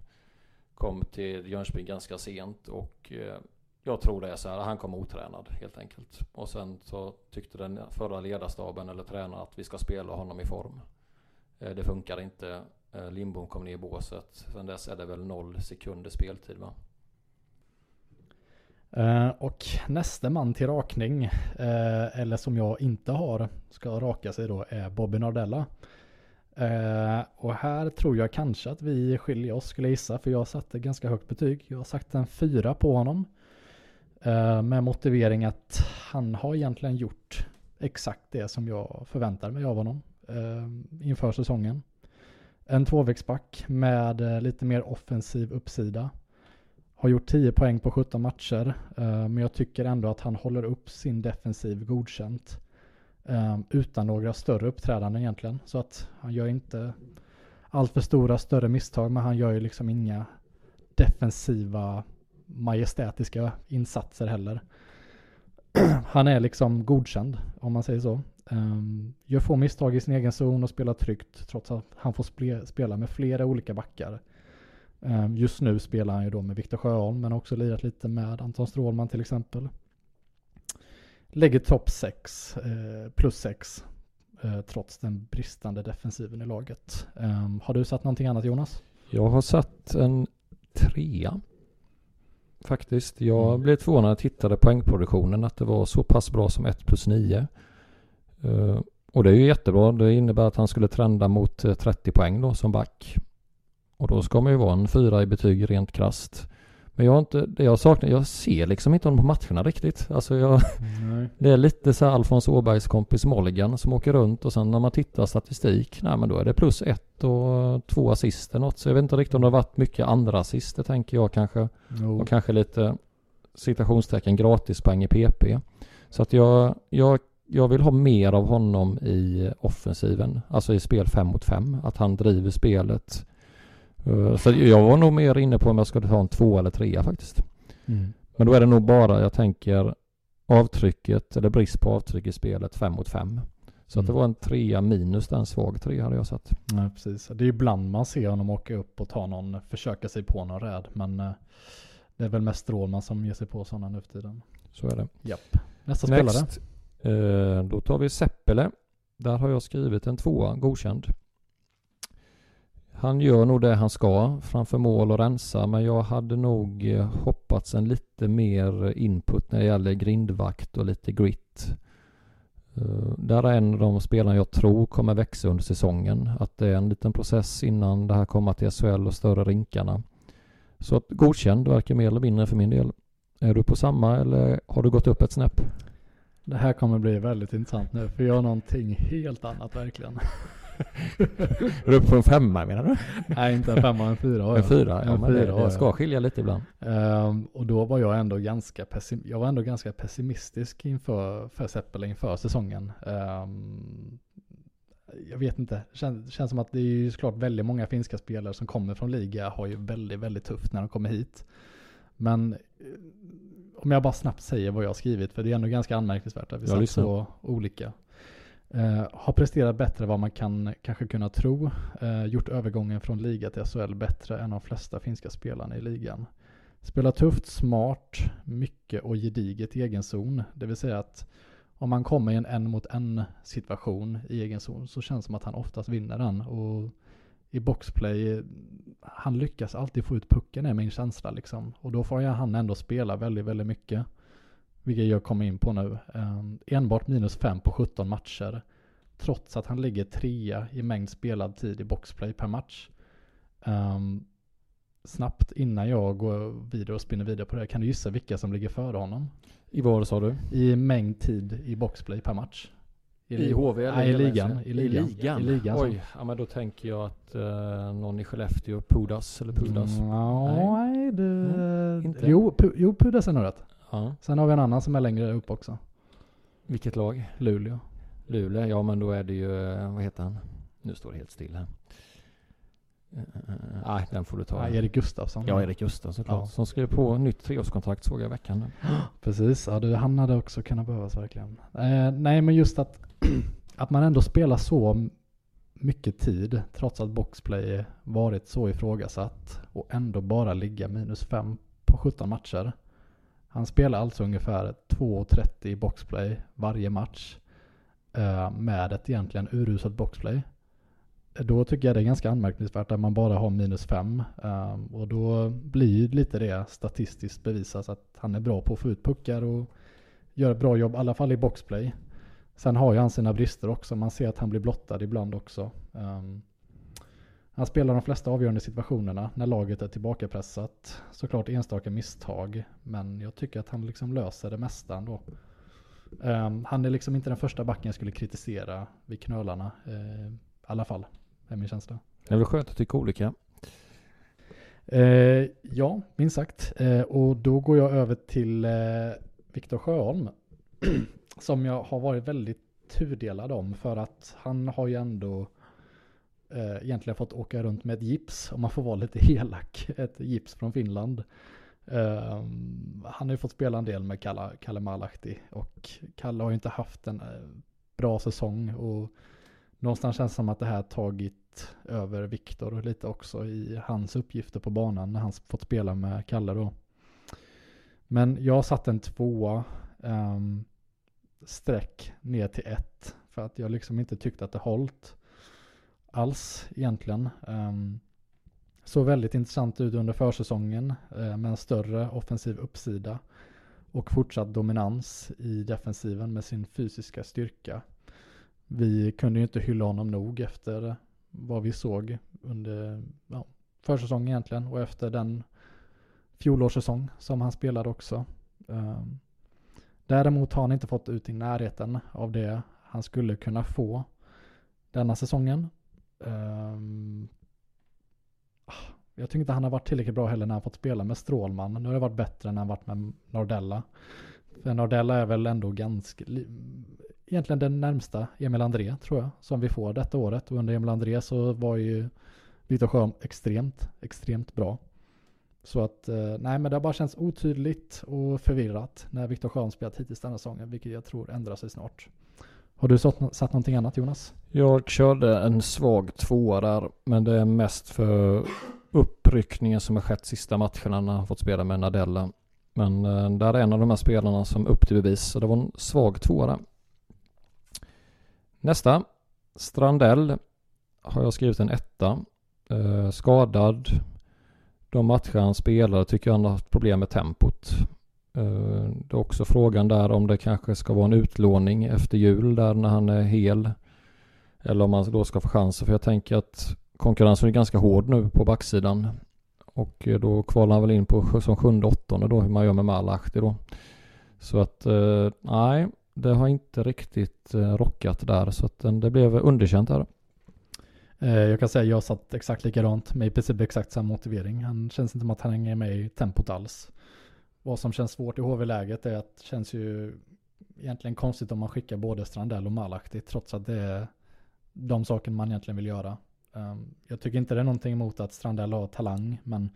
Kom till Jönköping ganska sent och eh, jag tror det är så här, han kom otränad helt enkelt. Och sen så tyckte den förra ledarstaben eller tränaren att vi ska spela honom i form. Eh, det funkar inte. Lindbom kom ner i båset. Sen dess är det väl noll sekunder speltid va? Eh, och nästa man till rakning, eh, eller som jag inte har, ska raka sig då, är Bobby Nardella. Eh, och här tror jag kanske att vi skiljer oss skulle jag gissa, för jag satte ganska högt betyg. Jag har satt en fyra på honom. Med motivering att han har egentligen gjort exakt det som jag förväntar mig av honom inför säsongen. En tvåvägsback med lite mer offensiv uppsida. Har gjort 10 poäng på 17 matcher, eh, men jag tycker ändå att han håller upp sin defensiv godkänt. eh, utan några större uppträdanden egentligen. Så att han gör inte allt för stora större misstag, men han gör ju liksom inga defensiva majestätiska insatser heller. han är liksom godkänd, om man säger så. Um, gör få misstag i sin egen zon och spelar tryggt trots att han får spela med flera olika backar. Um, just nu spelar han ju då med Viktor Sjöholm men har också lirat lite med Anton Strålman till exempel. Lägger topp 6 eh, plus 6 eh, trots den bristande defensiven i laget. Um, har du satt någonting annat Jonas? Jag har satt en trea. Faktiskt. Jag Mm. blev förvånad när jag tittade poängproduktionen att det var så pass bra som 1 plus 9. Eh, och det är ju jättebra. Det innebär att han skulle trenda mot eh, 30 poäng då som back. Och då ska man ju vara en fyra i betyg rent krasst. Men jag inte, det jag saknar, jag ser liksom inte honom på matcherna riktigt. Alltså jag, Nej. det är lite så här Alfons Åbergs kompis Molligan som åker runt och sen när man tittar statistik, nej men då är det plus ett och två assist eller något. Så jag vet inte riktigt om det har varit mycket andra assister tänker jag kanske. Jo. Och kanske lite citationstecken gratispoäng i PP. Så att jag, jag, jag vill ha mer av honom i offensiven, alltså i spel 5 mot 5. Att han driver spelet. Eh, Så jag var nog mer inne på om jag skulle ta en två eller trea faktiskt. Mm. Men då är det nog bara, jag tänker, avtrycket eller brist på avtryck i spelet 5 mot 5. Så att det Mm. var en trea minus den svag trea hade jag satt. Nej, precis. Det är ibland man ser honom åka upp och ta någon, försöka sig på någon räd. Men eh, det är väl mest Strålman som ger sig på sådana nu för tiden. Så är det. Japp. Nästa spelare. Next. Eh, då tar vi Seppele. Där har jag skrivit en tvåa, godkänd. Han gör nog det han ska framför mål och rensa men jag hade nog eh, hoppats en lite mer input när det gäller grindvakt och lite grit. Eh, där är en av de spelarna jag tror kommer växa under säsongen. Att det är en liten process innan det här kommer till SHL och större rinkarna. Så att godkänd verkar mer eller mindre för min del. Är du på samma eller har du gått upp ett snäpp? Det här kommer bli väldigt intressant nu. För jag har någonting helt annat verkligen. Du uppe på en femma menar du? Nej, inte en femma, en fyra har En jag. fyra? Ja, En det, fyra det jag. ska skilja lite ibland. Ehm, och då var jag ändå ganska, pessim- jag var ändå ganska pessimistisk inför för Seppele inför säsongen. Ehm, jag vet inte, det känns, känns som att det är ju såklart väldigt många finska spelare som kommer från liga har ju väldigt, väldigt tufft när de kommer hit. Men eh, om jag bara snabbt säger vad jag har skrivit, för det är ändå ganska anmärkningsvärt att vi satt så olika. Eh, har presterat bättre vad man kan kanske kunna tro. Eh, gjort övergången från liga till SHL bättre än de flesta finska spelarna i ligan. Spelar tufft, smart, mycket och gediget i egen zon. Det vill säga att om man kommer i en en mot en situation i egen zon så känns det som att han oftast vinner den. Och i boxplay, han lyckas alltid få ut pucken är min känsla liksom. Och då får han ändå spela väldigt, väldigt mycket. Vilket jag kommer in på nu. Um, enbart minus 5 på 17 matcher. Trots att han ligger trea i mängd spelad tid i boxplay per match. Um, snabbt innan jag går vidare och spinner vidare på det. Kan du gissa vilka som ligger före honom? I vad sa du? I mängd tid i boxplay per match. I, I HV eller Nej, i ligan. I ligan. I ligan. I ligan Oj, ja, men då tänker jag att uh, någon i Skellefteå, Pudas eller Pudas. Mm, nej, nej du... Mm, inte. Jo, pu, jo, Pudas är nog rätt. Ja. Sen har vi en annan som är längre upp också. Vilket lag? Luleå. Luleå, ja men då är det ju, eh, vad heter han? Nu står det helt still här. Uh, nej, den får du ta. Ja, Erik Gustafsson. Ja, Erik Gustafsson såklart. Ja. Som skrev på nytt treårskontrakt såg jag i veckan. Precis, ja, du, han hade också kunnat behövas verkligen. Eh, nej, men just att, att man ändå spelar så mycket tid, trots att boxplay varit så ifrågasatt och ändå bara ligga minus 5 på 17 matcher. Han spelar alltså ungefär 2.30 i boxplay varje match eh, med ett egentligen uruselt boxplay. Då tycker jag det är ganska anmärkningsvärt att man bara har minus 5 eh, och då blir lite det statistiskt bevisat att han är bra på att få ut puckar och gör ett bra jobb, i alla fall i boxplay. Sen har ju han sina brister också, man ser att han blir blottad ibland också. Um, han spelar de flesta avgörande situationerna när laget är tillbakapressat. Såklart enstaka misstag, men jag tycker att han liksom löser det mesta ändå. Um, han är liksom inte den första backen jag skulle kritisera vid knölarna. Uh, I alla fall, är min känsla. Det är väl skönt att tycka olika. Uh, ja, minst sagt. Uh, och då går jag över till uh, Viktor Sjöholm. som jag har varit väldigt tudelad om för att han har ju ändå eh, egentligen fått åka runt med ett gips, om man får vara lite elak, ett gips från Finland. Eh, han har ju fått spela en del med Kalle, Kalle Malahti och Kalle har ju inte haft en eh, bra säsong och någonstans känns det som att det här tagit över Viktor lite också i hans uppgifter på banan när han fått spela med Kalle då. Men jag satt en tvåa um, streck ner till ett för att jag liksom inte tyckte att det hållt alls egentligen. Um, såg väldigt intressant ut under försäsongen uh, med en större offensiv uppsida och fortsatt dominans i defensiven med sin fysiska styrka. Vi kunde ju inte hylla honom nog efter vad vi såg under ja, försäsongen egentligen och efter den fjolårssäsong som han spelade också. Um, däremot har han inte fått ut i närheten av det han skulle kunna få denna säsongen. Um, jag tycker inte han har varit tillräckligt bra heller när han fått spela med Strålman. Nu har det varit bättre när han varit med Nordella. För Nordella är väl ändå ganska, egentligen den närmsta Emil André tror jag, som vi får detta året. Och under Emil André så var ju Viktor Sjöholm extremt, extremt bra. Så att, eh, nej men det har bara känts otydligt och förvirrat när Viktor Sjöholm spelat hittills denna säsongen, vilket jag tror ändrar sig snart. Har du satt, satt någonting annat Jonas? Jag körde en svag tvåa där, men det är mest för uppryckningen som har skett sista matcherna när han fått spela med Nadella. Men eh, där är en av de här spelarna som upp till bevis, så det var en svag tvåa där. Nästa, Strandell har jag skrivit en etta. Eh, skadad. De matcher han spelade tycker jag han har haft problem med tempot. Eh, det är också frågan där om det kanske ska vara en utlåning efter jul där när han är hel. Eller om han då ska få chansen. För jag tänker att konkurrensen är ganska hård nu på backsidan. Och eh, då kvalar han väl in på som sjunde åttonde då hur man gör med Malahti då. Så att eh, nej, det har inte riktigt rockat där. Så att det blev underkänt där. Jag kan säga att jag satt exakt likadant med i princip exakt samma motivering. Han känns inte som att han hänger med i tempot alls. Vad som känns svårt i HV-läget är att det känns ju egentligen konstigt om man skickar både Strandell och Malahti trots att det är de sakerna man egentligen vill göra. Um, jag tycker inte det är någonting emot att Strandell har talang men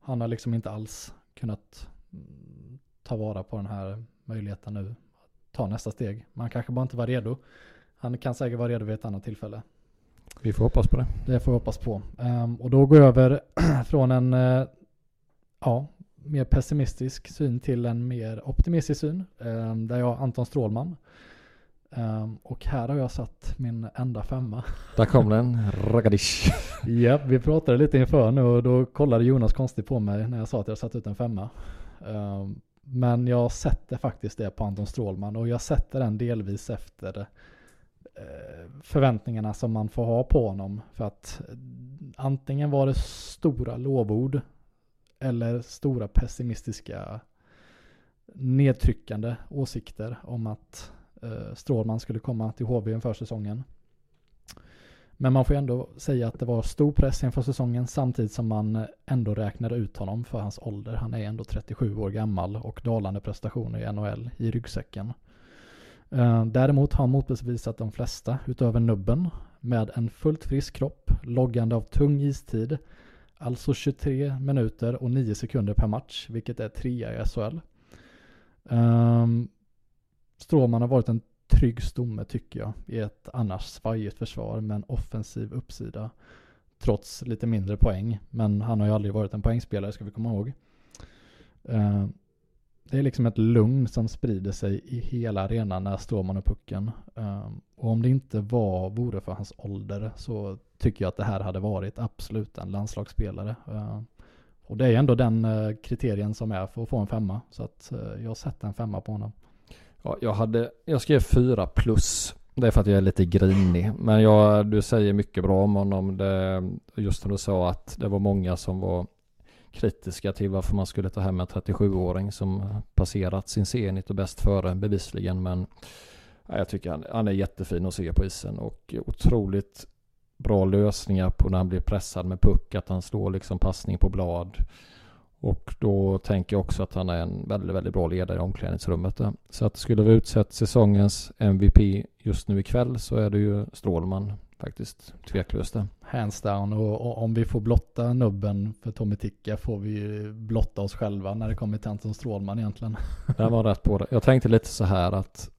han har liksom inte alls kunnat mm, ta vara på den här möjligheten nu. Ta nästa steg. Man kanske bara inte var redo. Han kan säkert vara redo vid ett annat tillfälle. Vi får hoppas på det. Det får vi hoppas på. Um, och då går jag över från en, uh, ja, mer pessimistisk syn till en mer optimistisk syn. Um, där jag Anton Strålman. Um, och här har jag satt min enda femma. Där kom den, ragadish. ja, vi pratade lite inför nu och då kollade Jonas konstigt på mig när jag sa att jag satt ut en femma. Um, men jag sätter faktiskt det på Anton Strålman och jag sätter den delvis efter eh, förväntningarna som man får ha på honom. För att antingen var det stora lovord eller stora pessimistiska nedtryckande åsikter om att eh, Strålman skulle komma till HV inför säsongen. Men man får ju ändå säga att det var stor press inför säsongen samtidigt som man ändå räknade ut honom för hans ålder. Han är ändå 37 år gammal och dalande prestationer i NHL i ryggsäcken. Eh, däremot har han motbevisat de flesta utöver nubben med en fullt frisk kropp, loggande av tung istid, alltså 23 minuter och 9 sekunder per match, vilket är trea i SHL. Um, ehm, Stråman har varit en trygg stomme tycker jag i ett annars svajigt försvar med en offensiv uppsida. Trots lite mindre poäng, men han har ju aldrig varit en poängspelare ska vi komma ihåg. Uh, det är liksom ett lugn som sprider sig i hela arenan när Stråman och pucken. Uh, och om det inte var, vore för hans ålder så tycker jag att det här hade varit absolut en landslagsspelare. Eh, och det är ändå den eh, kriterien som är för att få en femma. Så att eh, jag sätter en femma på honom. Ja, jag, hade, jag skrev fyra plus. Det är för att jag är lite grinig. Men jag, du säger mycket bra om honom. Det, just när du sa att det var många som var kritiska till varför man skulle ta hem en 37-åring som passerat sin senit och bäst före bevisligen. Men jag tycker han, han är jättefin att se på isen och otroligt bra lösningar på när han blir pressad med puck. Att han slår liksom passning på blad. Och då tänker jag också att han är en väldigt, väldigt bra ledare i omklädningsrummet. Där. Så att skulle vi utsett säsongens MVP just nu ikväll så är det ju Strålman faktiskt, tveklöst det. Hands down och, och, om vi får blotta nubben för Tommy Ticka får vi ju blotta oss själva när det kommer till Anton Strålman egentligen. Det var rätt på det. Jag tänkte lite så här att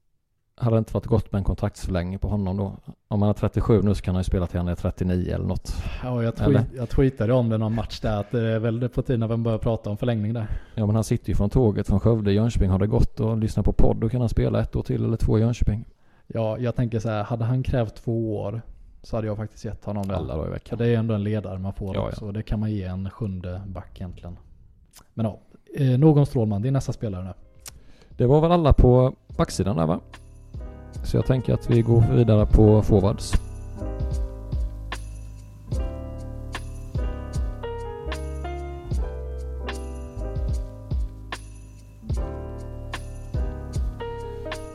hade det inte varit gott med en kontraktsförlängning på honom då? Om han är 37 nu så kan han ju spela till han är 39 eller något. Ja, jag, tweet, jag tweetade om det någon match där att det är väl på tiden att man börjar prata om förlängning där. Ja, men han sitter ju från tåget från Skövde, Jönköping. Har det gått och lyssna på podd då kan han spela ett år till eller två i Jönköping. Ja, jag tänker så här, hade han krävt två år så hade jag faktiskt gett honom det. Alla dagar i veckan. Det är ändå en ledare man får ja, också. Ja. Det kan man ge en sjunde back egentligen. Men ja, eh, någon Strålman, det är nästa spelare nu. Det var väl alla på backsidan där va? Så jag tänker att vi går vidare på forwards.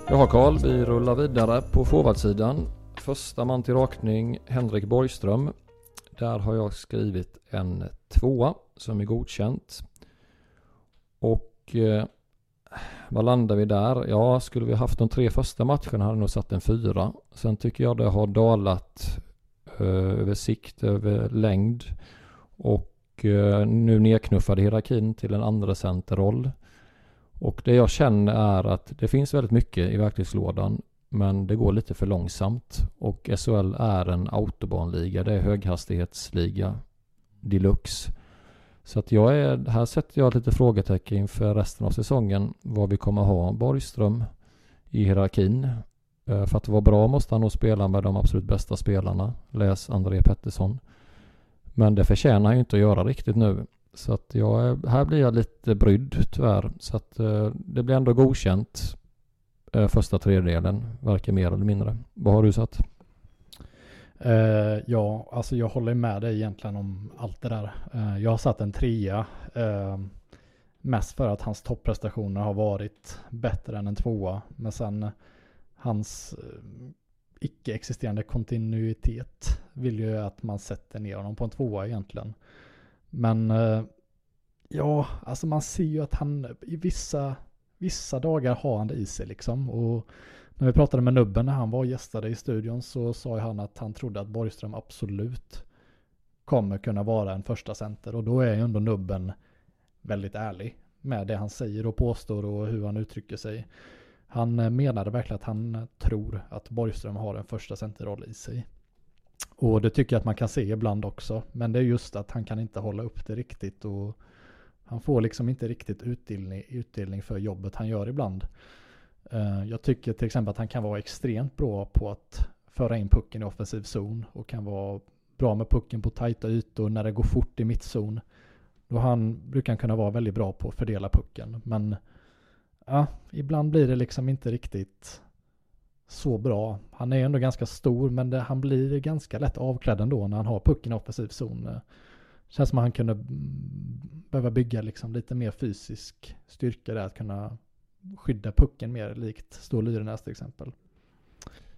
Jaha Karl, vi rullar vidare på forwardsidan. Första man till rakning Henrik Borgström. Där har jag skrivit en tvåa som är godkänt. Och eh, vad landar vi där? Ja, skulle vi haft de tre första matcherna hade nog satt en fyra. Sen tycker jag det har dalat eh, över sikt, över längd. Och eh, nu nedknuffade hierarkin till en andra centerroll. Och det jag känner är att det finns väldigt mycket i verktygslådan. Men det går lite för långsamt. Och SHL är en autobanliga. Det är höghastighetsliga deluxe. Så att jag är, här sätter jag lite frågetecken inför resten av säsongen. Vad vi kommer ha Borgström i hierarkin. Eh, för att vara bra måste han nog spela med de absolut bästa spelarna. Läs André Pettersson. Men det förtjänar han ju inte att göra riktigt nu. Så att jag, här blir jag lite brydd tyvärr. Så att eh, det blir ändå godkänt eh, första tredjedelen. Varken mer eller mindre. Vad har du satt? Uh, ja, alltså jag håller med dig egentligen om allt det där. Uh, jag har satt en trea. Uh, mest för att hans topprestationer har varit bättre än en tvåa. Men sen hans icke-existerande kontinuitet vill ju att man sätter ner honom på en tvåa egentligen. Men ja, alltså man ser ju att han i vissa, vissa dagar har han det i sig liksom. Och när vi pratade med Nubben när han var och gästade i studion så sa han att han trodde att Borgström absolut kommer kunna vara en första center och då är ju ändå Nubben väldigt ärlig med det han säger och påstår och hur han uttrycker sig. Han menade verkligen att han tror att Borgström har en första centerroll i sig. Och det tycker jag att man kan se ibland också. Men det är just att han kan inte hålla upp det riktigt och han får liksom inte riktigt utdelning, utdelning för jobbet han gör ibland. Eh, jag tycker till exempel att han kan vara extremt bra på att föra in pucken i offensiv zon och kan vara bra med pucken på tajta ytor när det går fort i mittzon. Då han brukar han kunna vara väldigt bra på att fördela pucken. Men ja, ibland blir det liksom inte riktigt så bra. Han är ändå ganska stor men det, han blir ganska lätt avklädd ändå när han har pucken i offensiv zon. Eh, känns som att han kunde mm, behöva bygga liksom lite mer fysisk styrka där att kunna skydda pucken mer likt Stål Lyrenäs till exempel.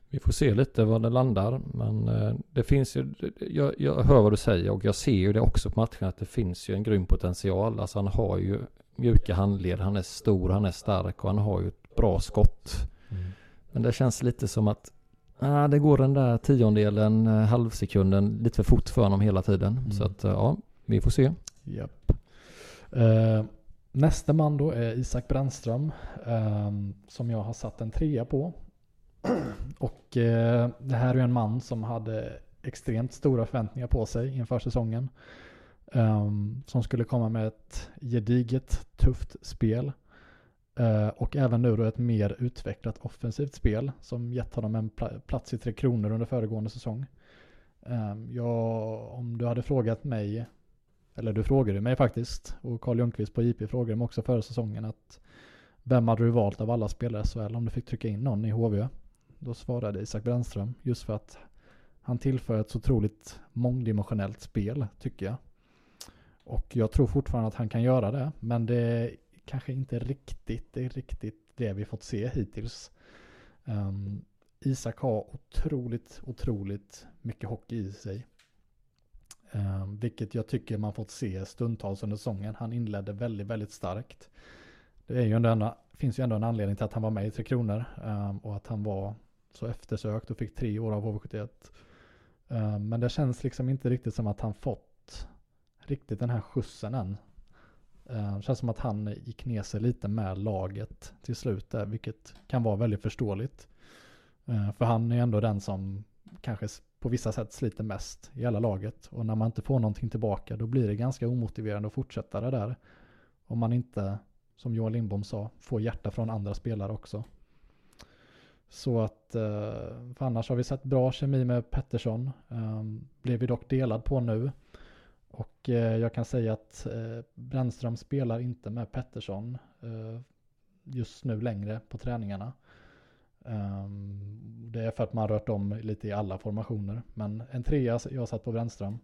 Vi får se lite var det landar. Men eh, det finns ju, jag, jag hör vad du säger och jag ser ju det också på matchen att det finns ju en grym potential. Alltså han har ju mjuka handled, han är stor, han är stark och han har ju ett bra skott. Mm. Men det känns lite som att ah, det går den där tiondelen, eh, halvsekunden lite för fort för honom hela tiden. Mm. Så att eh, ja, vi får se. Yep. Uh, nästa man då är Isak Brännström. Ehm, som jag har satt en trea på. Och eh, det här är en man som hade extremt stora förväntningar på sig inför säsongen. Um, som skulle komma med ett gediget, tufft spel. Uh, och även nu då ett mer utvecklat offensivt spel som gett honom en pl plats i Tre Kronor under föregående säsong. Um, jag, om du hade frågat mig, eller du frågade mig faktiskt, och Carl Ljungqvist på IP frågade mig också förra säsongen att vem hade du valt av alla spelare i SHL om du fick trycka in någon i HV? Då svarade Isak Brännström just för att han tillför ett så otroligt mångdimensionellt spel tycker jag. Och jag tror fortfarande att han kan göra det. Men det är kanske inte riktigt, det är riktigt det vi fått se hittills. Um, Isak har otroligt, otroligt mycket hockey i sig. Eh, vilket jag tycker man fått se stundtals under säsongen. Han inledde väldigt, väldigt starkt. Det är ju ändå, finns ju ändå en anledning till att han var med i Tre Kronor. eh, och att han var så eftersökt och fick tre år av HV71. Eh, men det känns liksom inte riktigt som att han fått riktigt den här skjutsen än. Ehm, det känns som att han gick ner sig lite med laget till slut där, vilket kan vara väldigt förståeligt. Ehm, för han är ändå den som kanske på vissa sätt sliter mest i hela laget. Och när man inte får någonting tillbaka då blir det ganska omotiverande att fortsätta det där. Om man inte, som Johan Lindbom sa, får hjärta från andra spelare också. Så att, eh, för annars har vi sett bra kemi med Pettersson. Ehm, blev vi dock delad på nu. Och eh, jag kan säga att eh, Brännström spelar inte med Pettersson just nu längre på träningarna. Um, det är för att man rört om lite i alla formationer. Men en trea jag satt på Brännström.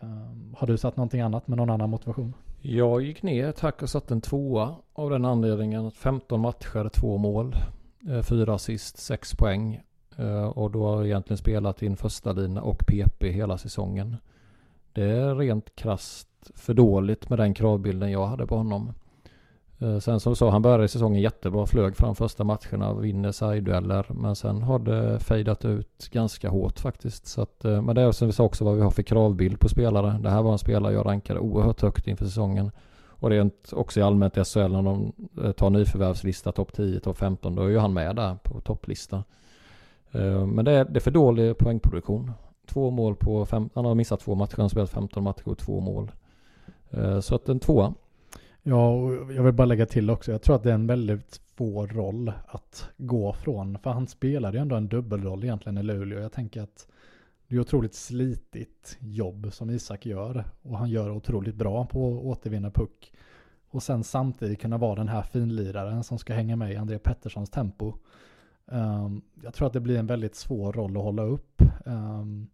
Um, ehm, har du satt någonting annat med någon annan motivation? Jag gick ner tack och satte en tvåa av den anledningen att 15 matcher, två mål. Eh, fyra assist, sex poäng. Eh, och då har jag egentligen spelat in första lina och PP hela säsongen. Det är rent krast för dåligt med den kravbilden jag hade på honom. Eh, sen som sa, han började säsongen jättebra, flög fram första matcherna, vinner side-dueller. Men sen har det fejdat ut ganska hårt faktiskt. Så att, eh, men det är som vi sa också vad vi har för kravbild på spelare. Det här var en spelare jag rankade oerhört högt inför säsongen. Och rent också i allmänt i SHL när de eh, tar nyförvärvslista topp 10, topp 15, då är ju han med där på topplista. Men det är, det är för dålig poängproduktion. Två mål på fem, han har missat två matcher, han har spelat 15 matcher och två mål. Så att en tvåa. Ja, och jag vill bara lägga till också, jag tror att det är en väldigt svår roll att gå från, för han spelade ju ändå en dubbelroll egentligen i Luleå. Jag tänker att det är otroligt slitigt jobb som Isak gör. Och han gör otroligt bra på att återvinna puck. Och sen samtidigt kunna vara den här finliraren som ska hänga med i André Petterssons tempo. Um, jag tror att det blir en väldigt svår roll att hålla upp. Um,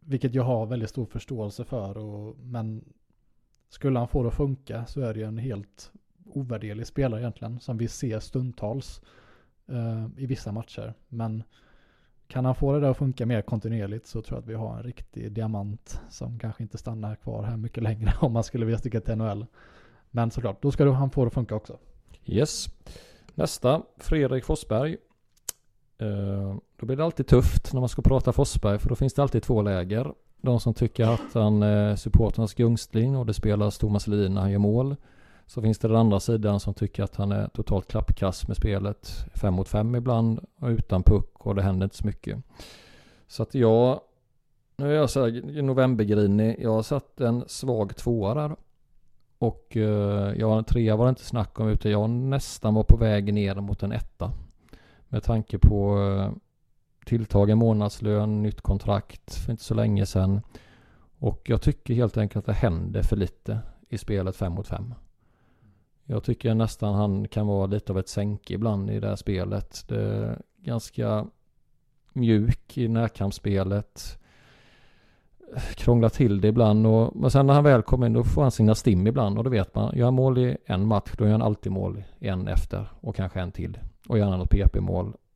vilket jag har väldigt stor förståelse för. Och, men skulle han få det att funka så är det ju en helt ovärderlig spelare egentligen. Som vi ser stundtals eh, i vissa matcher. Men kan han få det där att funka mer kontinuerligt så tror jag att vi har en riktig diamant som kanske inte stannar kvar här mycket längre om man skulle vilja sticka till NHL. Men såklart, då ska han få det att funka också. Yes. Nästa, Fredrik Forsberg. Uh, då blir det alltid tufft när man ska prata Forsberg för då finns det alltid två läger. De som tycker att han är supporternas gungstling och det spelas Thomas Lin när han gör mål. Så finns det den andra sidan som tycker att han är totalt klappkass med spelet. Fem mot fem ibland och utan puck och det händer inte så mycket. Så att jag, nu är jag så här novembergrinig, jag har satt en svag tvåa där. Och eh, jag, trea var det inte snack om utan jag nästan var på väg ner mot en etta. Med tanke på eh, tilltagen månadslön, nytt kontrakt för inte så länge sedan. Och jag tycker helt enkelt att det händer för lite i spelet 5 mot 5. Jag tycker nästan han kan vara lite av ett sänke ibland i det här spelet. Det är ganska mjuk i närkampsspelet. Krånglar till det ibland och men sen när han väl kommer in då får han sina stim ibland och då vet man. Gör han mål i en match då gör han alltid mål i en efter och kanske en till. Och gärna något PP-mål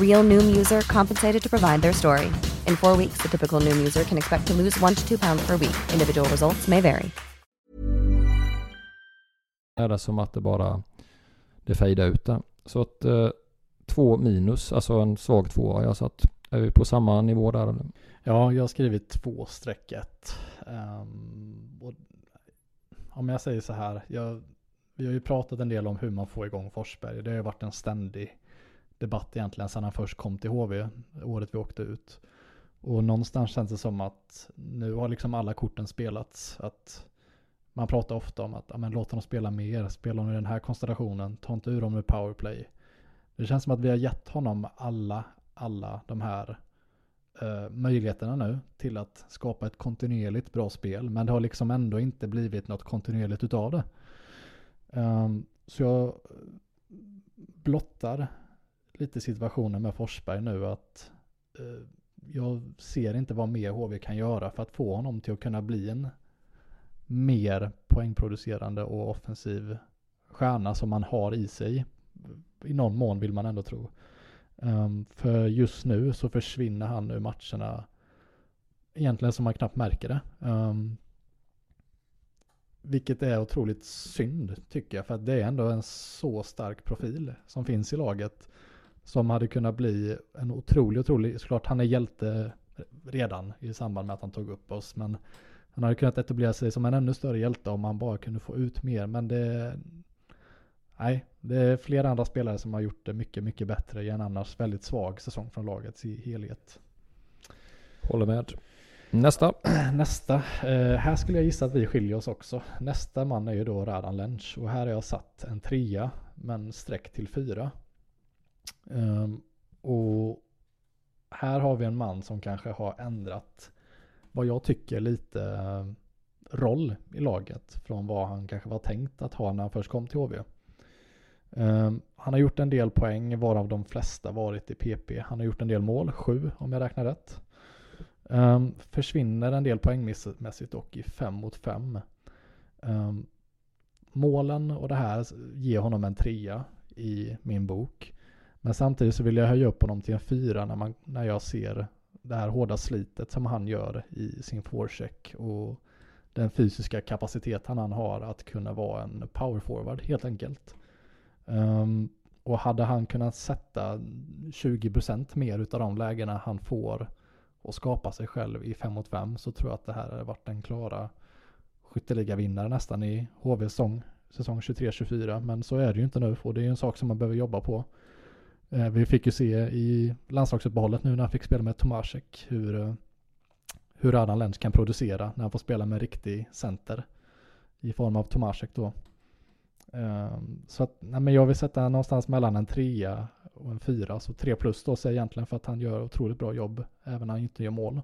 Real Noom user compensated to provide their story. In four weeks, the typical Noom user can expect to lose one to two pounds per week. Individual results may vary. är det som att det bara det fejdar ut där. Så att eh, två minus, alltså en svag tvåa jag satt. Är vi på samma nivå där eller? Ja, jag har skrivit två streck ett. Ehm, och om jag säger så här, jag, vi har ju pratat en del om hur man får igång Forsberg. Det har ju varit en ständig debatt egentligen sedan han först kom till HV, året vi åkte ut. Och någonstans känns det som att nu har liksom alla korten spelats. Att man pratar ofta om att ja, men låt dem spela mer, spela dem i den här konstellationen, ta inte ur dem ur powerplay. Det känns som att vi har gett honom alla, alla de här eh, möjligheterna nu till att skapa ett kontinuerligt bra spel. Men det har liksom ändå inte blivit något kontinuerligt utav det. Um, så jag eh, blottar lite situationen med Forsberg nu att eh, jag ser inte vad mer HV kan göra för att få honom till att kunna bli en mer poängproducerande och offensiv stjärna som man har i sig. I någon mån vill man ändå tro. Um, för just nu så försvinner han ur matcherna egentligen som man knappt märker det. Um, vilket är otroligt synd tycker jag. För att det är ändå en så stark profil som finns i laget. Som hade kunnat bli en otrolig, otrolig, såklart han är hjälte redan i samband med att han tog upp oss. Men han hade kunnat etablera sig som en ännu större hjälte om han bara kunde få ut mer. Men det... Nej, det är flera andra spelare som har gjort det mycket, mycket bättre i en annars väldigt svag säsong från lagets helhet. Håller med. Nästa. Nästa. Eh, här skulle jag gissa att vi skiljer oss också. Nästa man är ju då Radan Lench. Och här har jag satt en trea, men streck till fyra. Um, och här har vi en man som kanske har ändrat vad jag tycker lite eh, roll i laget från vad han kanske var tänkt att ha när han först kom till HV. Um, ehm, han har gjort en del poäng varav de flesta varit i PP. Han har gjort en del mål, sju om jag räknar rätt. Um, försvinner en del poängmässigt dock i fem mot fem. Um, målen och det här ger honom en trea i min bok. Men samtidigt så vill jag höja upp honom till en fyra när, man, när jag ser det här hårda slitet som han gör i sin forecheck och den fysiska kapaciteten han har att kunna vara en power forward helt enkelt. Um, och hade han kunnat sätta 20% mer utav de lägena han får och skapa sig själv i 5 mot 5 så tror jag att det här hade varit den klara vinnare nästan i HV säsong, säsong 23-24. Men så är det ju inte nu och det är ju en sak som man behöver jobba på. Eh, vi fick ju se i landslagsuppehållet nu när han fick spela med Tomasek hur, eh, hur Adam Lenz kan producera när han får spela med riktig center i form av Tomasek då. Eh, så att, nej men jag vill sätta någonstans mellan en trea och en fyra, så tre plus då säger egentligen för att han gör otroligt bra jobb även när han inte gör mål.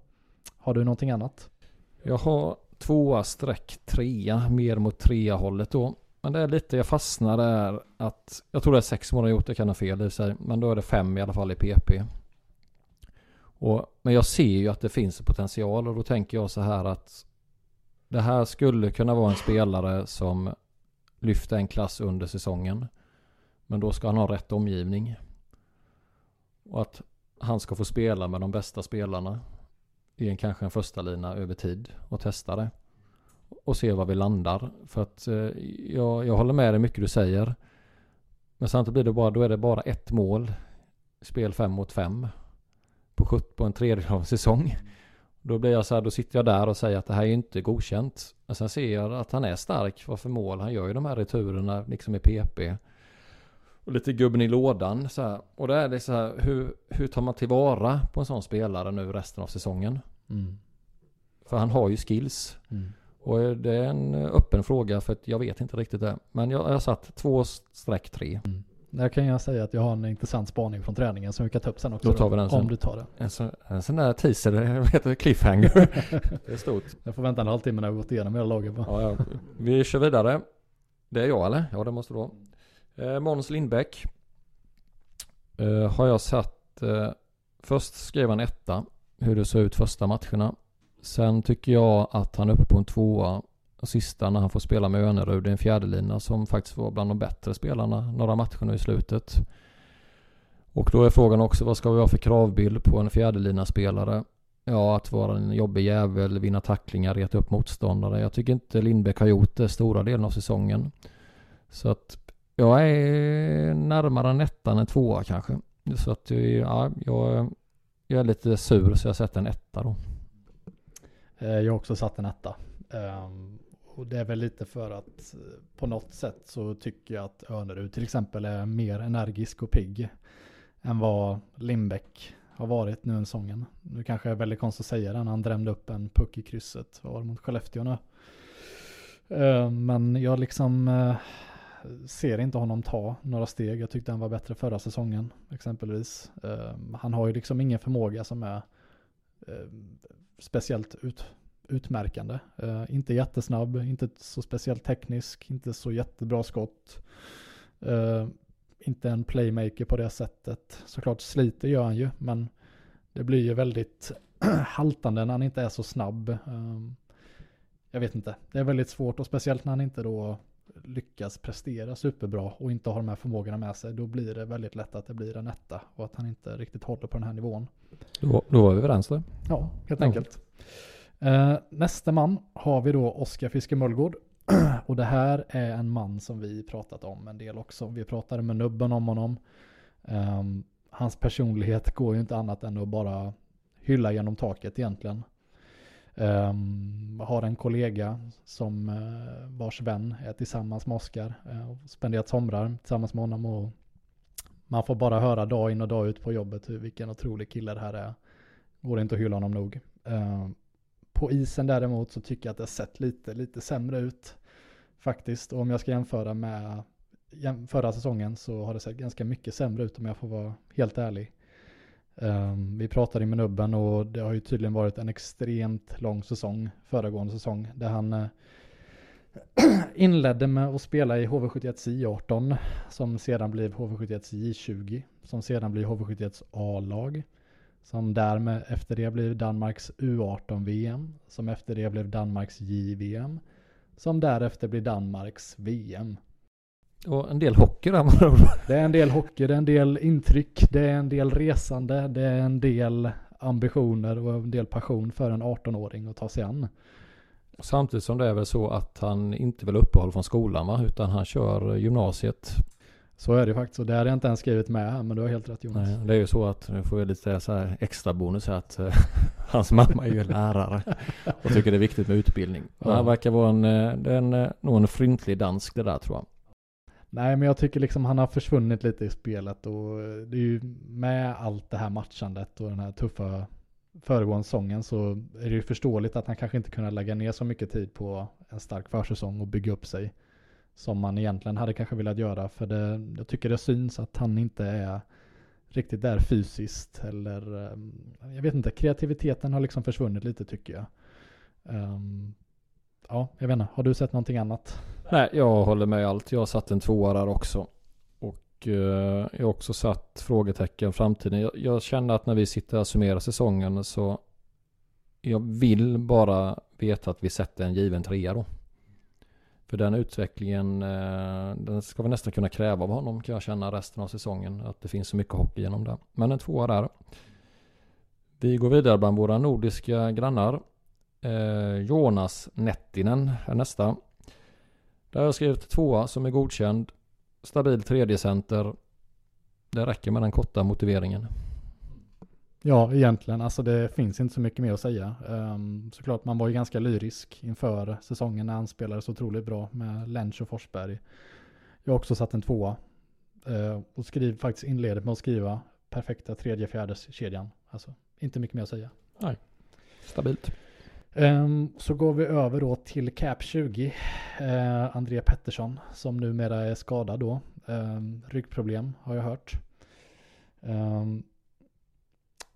Har du någonting annat? Jag har tvåa streck trea, mer mot trea hållet då. Men det är lite, jag fastnar där att, jag tror det är sex månader gjort, det kan ha fel i sig, men då är det fem i alla fall i PP. Och, men jag ser ju att det finns potential och då tänker jag så här att det här skulle kunna vara en spelare som lyfter en klass under säsongen. Men då ska han ha rätt omgivning. Och att han ska få spela med de bästa spelarna i en kanske en första lina över tid och testa det. Och se var vi landar. För att eh, jag, jag håller med dig mycket du säger. Men samtidigt blir det bara, då är det bara ett mål. Spel fem mot fem. På, 17, på en tredjedel av säsong. Då blir jag så här, då sitter jag där och säger att det här är inte godkänt. Men sen ser jag att han är stark. Vad för mål? Han gör ju de här returerna liksom i PP. Och lite gubben i lådan så här. Och då är det så här, hur, hur tar man tillvara på en sån spelare nu resten av säsongen? Mm. För han har ju skills. Mm. Och det är en öppen fråga för att jag vet inte riktigt det. Men jag har satt två streck tre. Mm. Där kan jag säga att jag har en intressant spaning från träningen som vi kan ta upp sen också. Då tar vi den sen. Om du tar den. En, så, en sån där teaser, vad heter det? Cliffhanger. det är stort. Jag får vänta en halvtimme när vi gått igenom hela laget. Ja, ja. Vi kör vidare. Det är jag eller? Ja det måste det vara. Eh, Måns Lindbäck. Eh, har jag satt. Eh, först skrev han etta. Hur det såg ut första matcherna. Sen tycker jag att han är uppe på en tvåa. Och sista när han får spela med Önerud i en fjärdelina som faktiskt var bland de bättre spelarna några matcher nu i slutet. Och då är frågan också vad ska vi ha för kravbild på en fjärdelina spelare? Ja, att vara en jobbig jävel, vinna tacklingar, reta upp motståndare. Jag tycker inte Lindbäck har gjort det stora delen av säsongen. Så att jag är närmare en etta än en tvåa kanske. Så att ja, jag, jag är lite sur så jag sätter en etta då. Eh, jag har också satt en etta. Ehm, och det är väl lite för att eh, på något sätt så tycker jag att Önerud till exempel är mer energisk och pigg än vad Lindbäck har varit nu en säsongen. Nu kanske är väldigt konstigt att säga det när han drämde upp en puck i krysset var mot Skellefteå nu. Ehm, men jag liksom eh, ser inte honom ta några steg. Jag tyckte han var bättre förra säsongen exempelvis. Ehm, han har ju liksom ingen förmåga som är Ehm, speciellt ut, utmärkande. Uh, inte jättesnabb, inte så speciellt teknisk, inte så jättebra skott. Uh, inte en playmaker på det sättet. Såklart sliter gör han ju, men det blir ju väldigt haltande när han inte är så snabb. Ehm, jag vet inte, det är väldigt svårt och speciellt när han inte då lyckas prestera superbra och inte har de här förmågorna med sig, då blir det väldigt lätt att det blir en etta och att han inte riktigt håller på den här nivån. Då, då var vi överens då. Ja, helt enkelt. Uh, nästa man har vi då Oskar Fiske Mullgård. och det här är en man som vi pratat om en del också. Vi pratade med nubben om honom. Um, hans personlighet går ju inte annat än att bara hylla genom taket egentligen. Um, har en kollega som uh, vars vän är tillsammans med Oskar. Uh, eh, spenderat somrar tillsammans med honom och man får bara höra dag in och dag ut på jobbet hur vilken otrolig kille det här är. Går inte att hylla honom nog. Uh, på isen däremot så tycker jag att det har sett lite, lite sämre ut faktiskt. Och om jag ska jämföra med förra säsongen så har det sett ganska mycket sämre ut om jag får vara helt ärlig. Um, vi pratade med nubben och det har ju tydligen varit en extremt lång säsong, föregående säsong, där han uh, inledde med att spela i HV71 J18, som sedan blev HV71 J20, som sedan blir HV71 A-lag, som därmed efter det blev Danmarks U18-VM, som efter det blev Danmarks JVM, som därefter blir Danmarks VM. Och en del hockey där Det är en del hockey, det är en del intryck, det är en del resande, det är en del ambitioner och en del passion för en 18-åring att ta sig an. Samtidigt som det är väl så att han inte vill uppehåll från skolan va? Utan han kör gymnasiet så är det faktiskt. Och det hade jag inte ens skrivit med här, men du har helt rätt Jonas. Nej, det är ju så att, nu får jag lite så här extra bonus här, att uh, hans mamma är ju lärare och tycker det är viktigt med utbildning. Ja. Han verkar vara en, eh, en, eh, nog en fryntlig dansk det där tror jag. Nej, men jag tycker liksom han har försvunnit lite i spelet och eh, det är ju med allt det här matchandet och den här tuffa föregående säsongen så är det ju förståeligt att han kanske inte kunde lägga ner så mycket tid på en stark försäsong och bygga upp sig som man egentligen hade kanske velat göra. För det, jag tycker det syns att han inte är riktigt där fysiskt. Eller ehm, jag vet inte, kreativiteten har liksom försvunnit lite tycker jag. Um, ja, jag vet inte. Har du sett någonting annat? Nej, jag håller med allt. Jag har satt en tvåa där också. Och eh, jag har också satt frågetecken framtiden. Jag, jag känner att när vi sitter och summerar säsongen så jag vill bara veta att vi sätter en given trea då. För den utvecklingen, eh, den ska vi nästan kunna kräva av honom kan jag känna resten av säsongen. Att det finns så mycket hockey genom det. Men en tvåa där. Vi går vidare bland våra nordiska grannar. Eh, Jonas Nettinen är nästa. Där har jag skrivit tvåa som är godkänd. Stabil tredje center. Det räcker med den korta motiveringen. Ja, egentligen. Alltså det finns inte så mycket mer att säga. Um, såklart, man var ju ganska lyrisk inför säsongen när han spelade så otroligt bra med Lench och Forsberg. Jag har också satt en tvåa. Uh, och skriv, faktiskt inleder med att skriva perfekta tredje fjärdes kedjan. Alltså inte mycket mer att säga. Nej, stabilt. Um, så går vi över då till Cap 20. Uh, André Pettersson som numera är skadad då. Um, ryggproblem har jag hört. Um,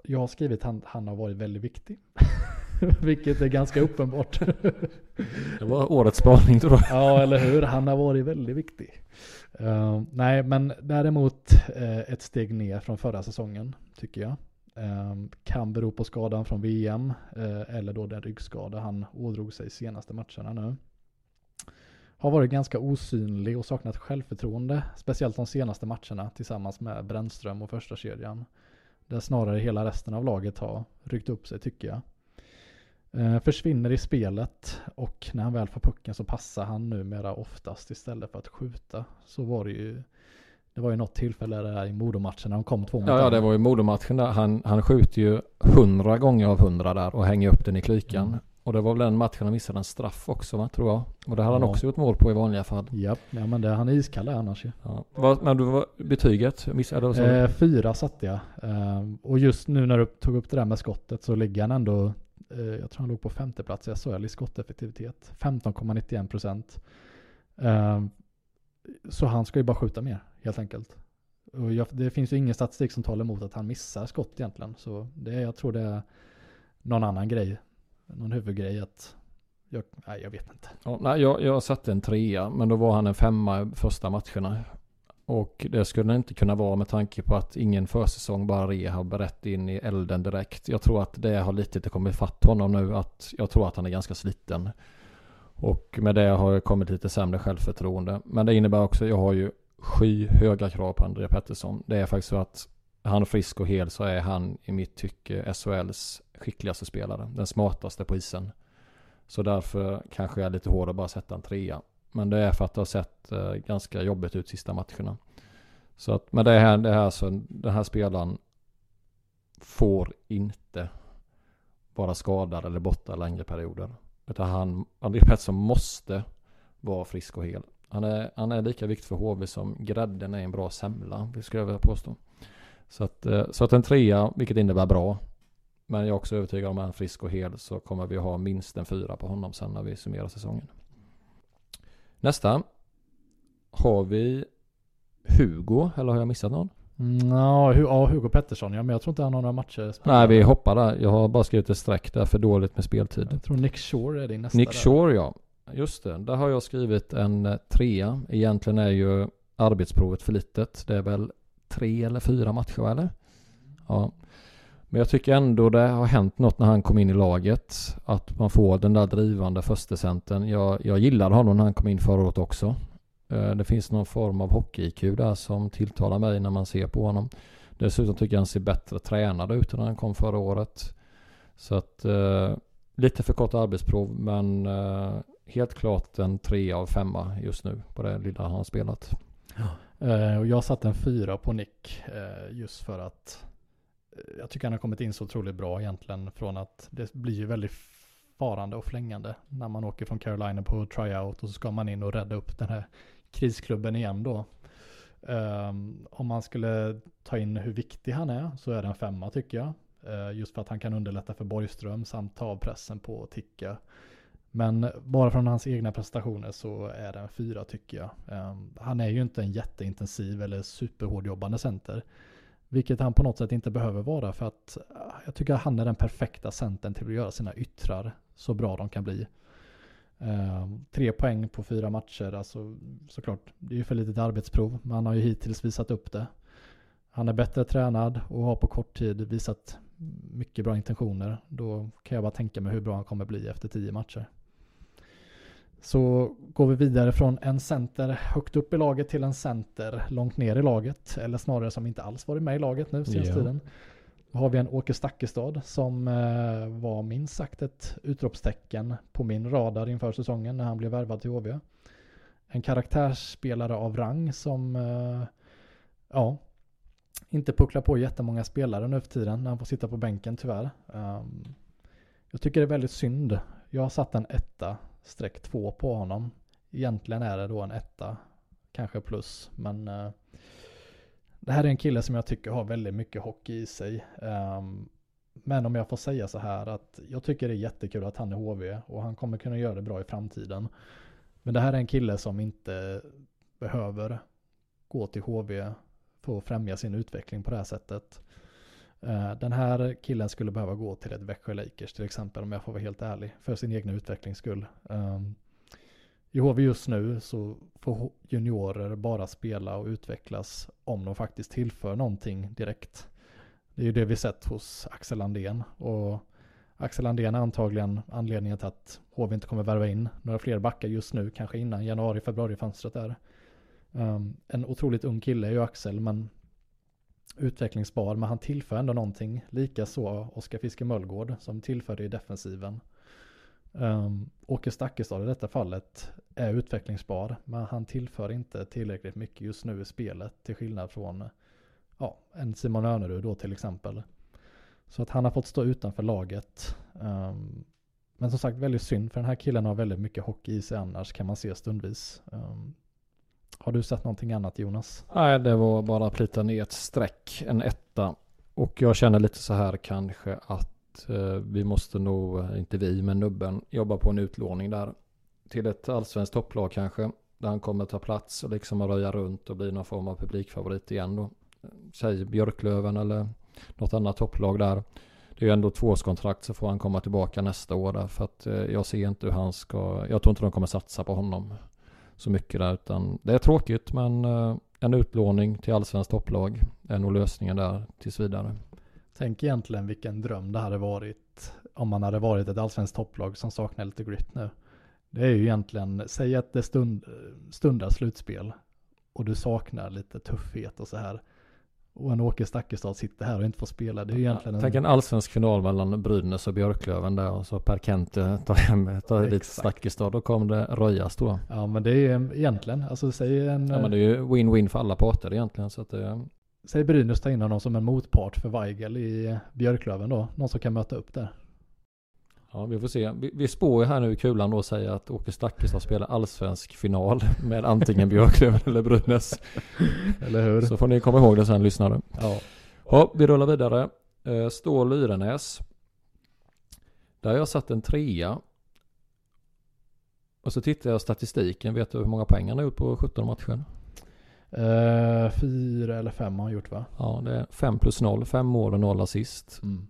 jag har skrivit att han, han har varit väldigt viktig. Vilket är ganska uppenbart. det var årets spaning tror jag. ja, eller hur? Han har varit väldigt viktig. Uh, nej, men däremot uh, ett steg ner från förra säsongen tycker jag. Ehm, kan bero på skadan från VM eh, eller då den ryggskada han ådrog sig senaste matcherna nu. Har varit ganska osynlig och saknat självförtroende, speciellt de senaste matcherna tillsammans med Brännström och första kedjan. Där snarare hela resten av laget har ryckt upp sig tycker jag. Eh, försvinner i spelet och när han väl får pucken så passar han numera oftast istället för att skjuta. Så var det ju. Det var ju något tillfälle där i Modomatchen när de kom två mot Ja, ja det var ju Modomatchen där. Han, han skjuter ju hundra gånger av hundra där och hänger upp den i klykan. Mm. Och det var väl den matchen han missade en straff också va, tror jag. Och det hade ja. han också gjort mål på i vanliga fall. Japp, ja men det, han är iskall annars ju. Ja. Vad, men du var betyget? Missade du eh, fyra satte jag. Eh, och just nu när du tog upp det där med skottet så ligger han ändå, eh, jag tror han låg på femte plats i SHL i skotteffektivitet. 15,91 procent. Så han ska ju bara skjuta mer, helt enkelt. Och jag, det finns ju ingen statistik som talar emot att han missar skott egentligen. Så det, jag tror det är någon annan grej någon huvudgrej att jag, nej, jag vet inte. Ja, nej, jag, jag satte en trea, men då var han en femma första matcherna. Och det skulle inte kunna vara med tanke på att ingen försäsong bara rehab rätt in i elden direkt. Jag tror att det har lite kommit fatt honom nu. Att jag tror att han är ganska sliten. Och med det har jag kommit lite sämre självförtroende. Men det innebär också att jag har ju skyhöga krav på André Pettersson. Det är faktiskt så att han frisk och hel så är han i mitt tycke SHLs skickligaste spelare. Den smartaste på isen. Så därför kanske jag är lite hård att bara sätta en trea. Men det är för att det har sett eh, ganska jobbigt ut sista matcherna. Så att med det här, det här så den här spelaren får inte vara skadad eller borta längre perioder. Utan han, André Pettersson måste vara frisk och hel. Han är, han är lika viktig för HV som grädden är en bra semla, skulle jag vilja påstå. Så att, eh, så att en trea, vilket innebär bra. Men jag är också övertygad om att han är frisk och hel så kommer vi ha minst en fyra på honom sen när vi summerar säsongen. Nästa. Har vi Hugo, eller har jag missat någon? No, ja, Hugo Pettersson ja, men jag tror inte han har några matcher spelat. Nej, vi hoppar där. Jag har bara skrivit ett streck där för dåligt med speltid. Jag tror Nick Shore är din nästa. Nick där. Shore ja. Just det, där har jag skrivit en eh, trea. Egentligen är ju arbetsprovet för litet. Det är väl tre eller fyra matcher eller? Ja. Men jag tycker ändå det har hänt något när han kom in i laget. Att man får den där drivande förstecentern. Jag, jag gillade honom när han kom in förra året också. Eh, det finns någon form av hockey-IQ där som tilltalar mig när man ser på honom. Dessutom tycker jag han ser bättre tränad ut än när han kom förra året. Så att eh, lite för kort arbetsprov men eh, helt klart en tre av femma just nu på det lilla han har spelat. Ja. Eh, och jag satte en fyra på Nick eh, just för att eh, jag tycker han har kommit in så otroligt bra egentligen från att det blir ju väldigt farande och flängande när man åker från Carolina på tryout och så ska man in och rädda upp den här krisklubben igen då. Um, om man skulle ta in hur viktig han är så är det en femma tycker jag. Uh, just för att han kan underlätta för Borgström samt ta av pressen på Ticka. Men bara från hans egna prestationer så är det en fyra tycker jag. Um, han är ju inte en jätteintensiv eller superhårdjobbande center. Vilket han på något sätt inte behöver vara för att ah, jag tycker att han är den perfekta centern till att göra sina yttrar så bra de kan bli. Eh, tre poäng på fyra matcher, alltså såklart, det är ju för litet arbetsprov, men han har ju hittills visat upp det. Han är bättre tränad och har på kort tid visat mycket bra intentioner. Då kan jag bara tänka mig hur bra han kommer bli efter tio matcher. Så går vi vidare från en center högt upp i laget till en center långt ner i laget. Eller snarare som inte alls varit med i laget nu senaste ja. tiden. Har vi en Åke Stakkestad som eh, var minst sagt ett utropstecken på min radar inför säsongen när han blev värvad till HV. En karaktärsspelare av rang som eh, ja, inte pucklar på jättemånga spelare nu för tiden när han får sitta på bänken tyvärr. Um, jag tycker det är väldigt synd. Jag har satt en etta streck två på honom. Egentligen är det då en etta, kanske plus, men eh, det här är en kille som jag tycker har väldigt mycket hockey i sig. Um, men om jag får säga så här att jag tycker det är jättekul att han är HV och han kommer kunna göra det bra i framtiden. Men det här är en kille som inte behöver gå till HV för att främja sin utveckling på det här sättet. Ehm, den här killen skulle behöva gå till ett Växjö Lakers till exempel om jag får vara helt ärlig. För sin egna utvecklings skull. Um, i HV just nu så får juniorer bara spela och utvecklas om de faktiskt tillför någonting direkt. Det är ju det vi sett hos Axel Andén och Axel Andén är antagligen anledningen till att HV inte kommer värva in några fler backar just nu, kanske innan januari, februari fönstret är. Um, ehm, en otroligt ung kille är ju Axel, men utvecklingsbar, men han tillför ändå någonting. Likaså Oskar Fiske Möllgård som tillförde i defensiven. Um, Åke Stakkestad i detta fallet är utvecklingsbar, men han tillför inte tillräckligt mycket just nu i spelet till skillnad från ja, en Simon Önerud då till exempel. Så att han har fått stå utanför laget. Um, men som sagt väldigt synd för den här killen har väldigt mycket hockey i sig annars kan man se stundvis. Um, har du sett någonting annat Jonas? Nej, det var bara att plita ner ett streck, en etta. Och jag känner lite så här kanske att Eh, vi måste nog, eh, inte vi, men nubben jobba på en utlåning där. Till ett allsvenskt topplag kanske. Där han kommer ta plats och liksom röja runt och bli någon form av publikfavorit igen då. Säg Björklöven eller något annat topplag där. Det är ju ändå tvåårskontrakt så får han komma tillbaka nästa år där. För att eh, jag ser inte hur han ska, jag tror inte de kommer satsa på honom så mycket där. Utan det är tråkigt men en utlåning till allsvenskt topplag är nog lösningen där tills vidare. Tänk egentligen vilken dröm det hade varit om man hade varit ett allsvenskt topplag som saknar lite grit nu. Det är ju egentligen, säg att det stund, stundar slutspel och du saknar lite tuffhet och så här. Och en Åke Stakkestad sitter här och inte får spela. Det är ju egentligen ja, Tänk en allsvensk final mellan Brynäs och Björklöven där och så Per Kente tar hem, tar dit Stakkestad. Då kommer det röjas då. Ja men det är egentligen, alltså säg en... Ja men det är ju win-win för alla parter egentligen. Så att det, Säg Brynäs ta in honom som en motpart för Weigel i Björklöven då. Någon som kan möta upp där. Ja, vi får se. Vi, vi spår ju här nu i kulan då och säger att Åke Stakkestad spelar allsvensk final med antingen Björklöven eller Brynäs. eller hur? Så får ni komma ihåg det sen lyssnare. Ja. Ja, vi rullar vidare. Eh, Stål Lyrenäs. Där har jag satt en trea. Och så tittar jag statistiken. Vet du hur många poäng han har gjort på 17 matcher? Uh, fyra eller fem har han gjort va? Ja, det är fem plus noll. Fem mål och noll assist. Mm.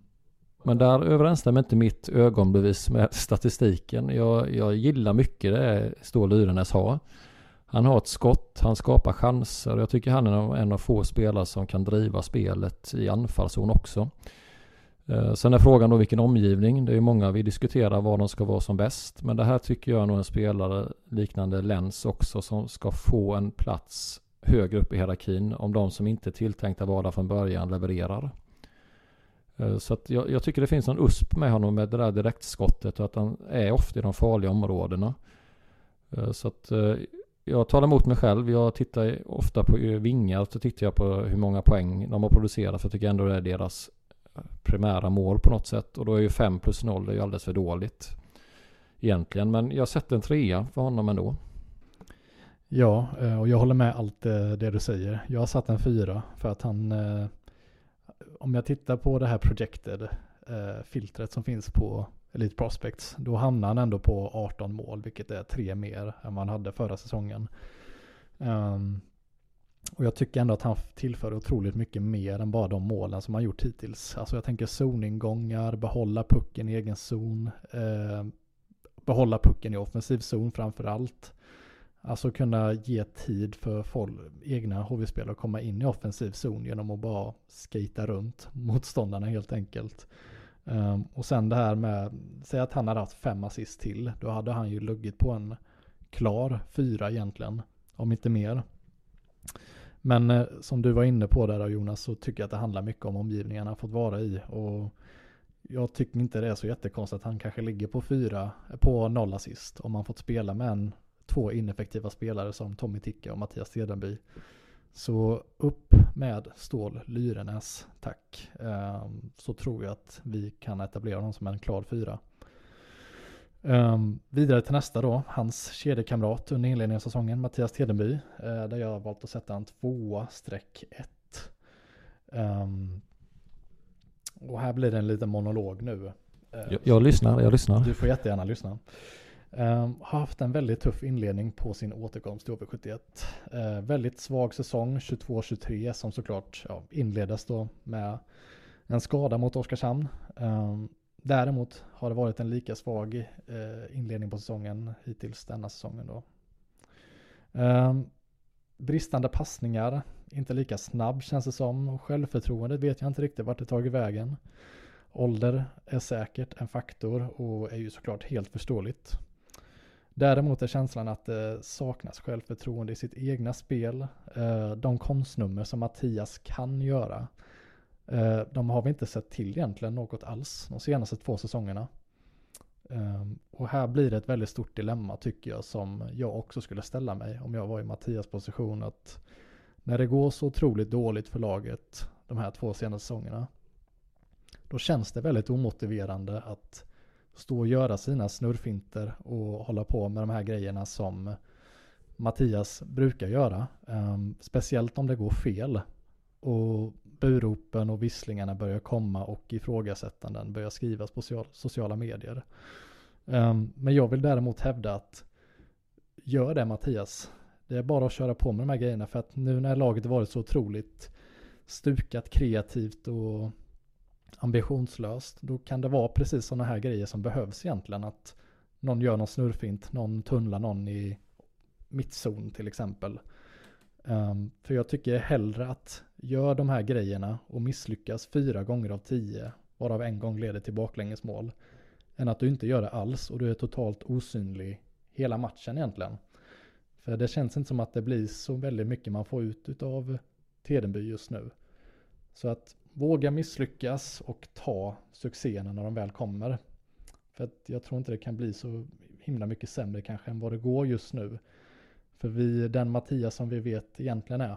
Men där överensstämmer inte mitt ögonbevis med statistiken. Jag, jag gillar mycket det Ståhl Yrenäs har. Han har ett skott, han skapar chanser. Jag tycker han är en av få spelare som kan driva spelet i anfallszon också. Eh, sen är frågan då vilken omgivning. Det är många vi diskuterar var de ska vara som bäst. Men det här tycker jag är nog en spelare liknande Lens också som ska få en plats högre upp i hierarkin om de som inte är tilltänkta vara där från början levererar. Eh, så att jag, jag, tycker det finns en USP med honom med det där direktskottet och att han är ofta i de farliga områdena. Eh, så att eh, jag talar emot mig själv. Jag tittar ofta på vingar så tittar jag på hur många poäng de har producerat för jag tycker ändå det är deras primära mål på något sätt. Och då är ju 5 plus 0 det är ju alldeles för dåligt egentligen. Men jag sätter en trea för honom ändå. Ja, eh, och jag håller med allt eh, det du säger. Jag har satt en fyra för att han, eh, om jag tittar på det här projected filtret som finns på Elite Prospects, då hamnar han ändå på 18 mål, vilket är tre mer än man hade förra säsongen. Ehm, och jag tycker ändå att han tillför otroligt mycket mer än bara de målen som han gjort hittills. Alltså jag tänker zoningångar, behålla pucken i egen zon, eh, behålla pucken i offensiv zon framför allt. Alltså kunna ge tid för folk, egna HV-spelare att komma in i offensiv zon genom att bara skita runt motståndarna helt enkelt. Um, och sen det här med, säg att han hade haft fem assist till, då hade han ju luggit på en klar fyra egentligen, om inte mer. Men eh, som du var inne på där Jonas, så tycker jag att det handlar mycket om omgivningen han fått vara i. Och jag tycker inte det är så jättekonstigt att han kanske ligger på fyra, på noll assist, om han fått spela med en två ineffektiva spelare som Tommy Ticka och Mattias Tedenby. Så upp med Stål Lyrenäs, tack. Um, så tror jag att vi kan etablera honom som en klar fyra. Um, vidare till nästa då, hans kedjekamrat under inledningen av säsongen, Mattias Tedenby, uh, där jag har valt att sätta en tvåa streck ett. Um, och här blir det en liten monolog nu. Uh, jag, jag lyssnar, jag lyssnar. Du får jättegärna lyssna. Um, har haft en väldigt tuff inledning på sin återkomst till HV71. Uh, ehm, väldigt svag säsong 22-23 som såklart ja, inleddes då med en skada mot Oskarshamn. Um, däremot har det varit en lika svag uh, inledning på säsongen hittills denna säsongen då. Um, bristande passningar, inte lika snabb känns det som. Självförtroendet vet jag inte riktigt vart det tagit vägen. Ålder är säkert en faktor och är ju såklart helt förståeligt. Däremot är känslan att det saknas självförtroende i sitt egna spel. Eh, de konstnummer som Mattias kan göra, eh, de har vi inte sett till egentligen något alls de senaste två säsongerna. Ehm, och här blir det ett väldigt stort dilemma tycker jag som jag också skulle ställa mig om jag var i Mattias position. att När det går så otroligt dåligt för laget de här två senaste säsongerna, då känns det väldigt omotiverande att stå och göra sina snurrfinter och hålla på med de här grejerna som Mattias brukar göra. Um, speciellt om det går fel. Och buropen och visslingarna börjar komma och ifrågasättanden börjar skrivas på sociala medier. Um, men jag vill däremot hävda att gör det Mattias. Det är bara att köra på med de här grejerna för att nu när laget varit så otroligt stukat kreativt och ambitionslöst, då kan det vara precis sådana här grejer som behövs egentligen. Att någon gör någon snurrfint, någon tunnlar någon i mittzon till exempel. Um, för jag tycker hellre att gör de här grejerna och misslyckas fyra gånger av tio, varav en gång leder till baklängesmål, än att du inte gör det alls och du är totalt osynlig hela matchen egentligen. För det känns inte som att det blir så väldigt mycket man får ut av Tedenby just nu. Så att våga misslyckas och ta succéerna när de väl kommer. För att jag tror inte det kan bli så himla mycket sämre kanske än vad det går just nu. För vi, den Mattias som vi vet egentligen är,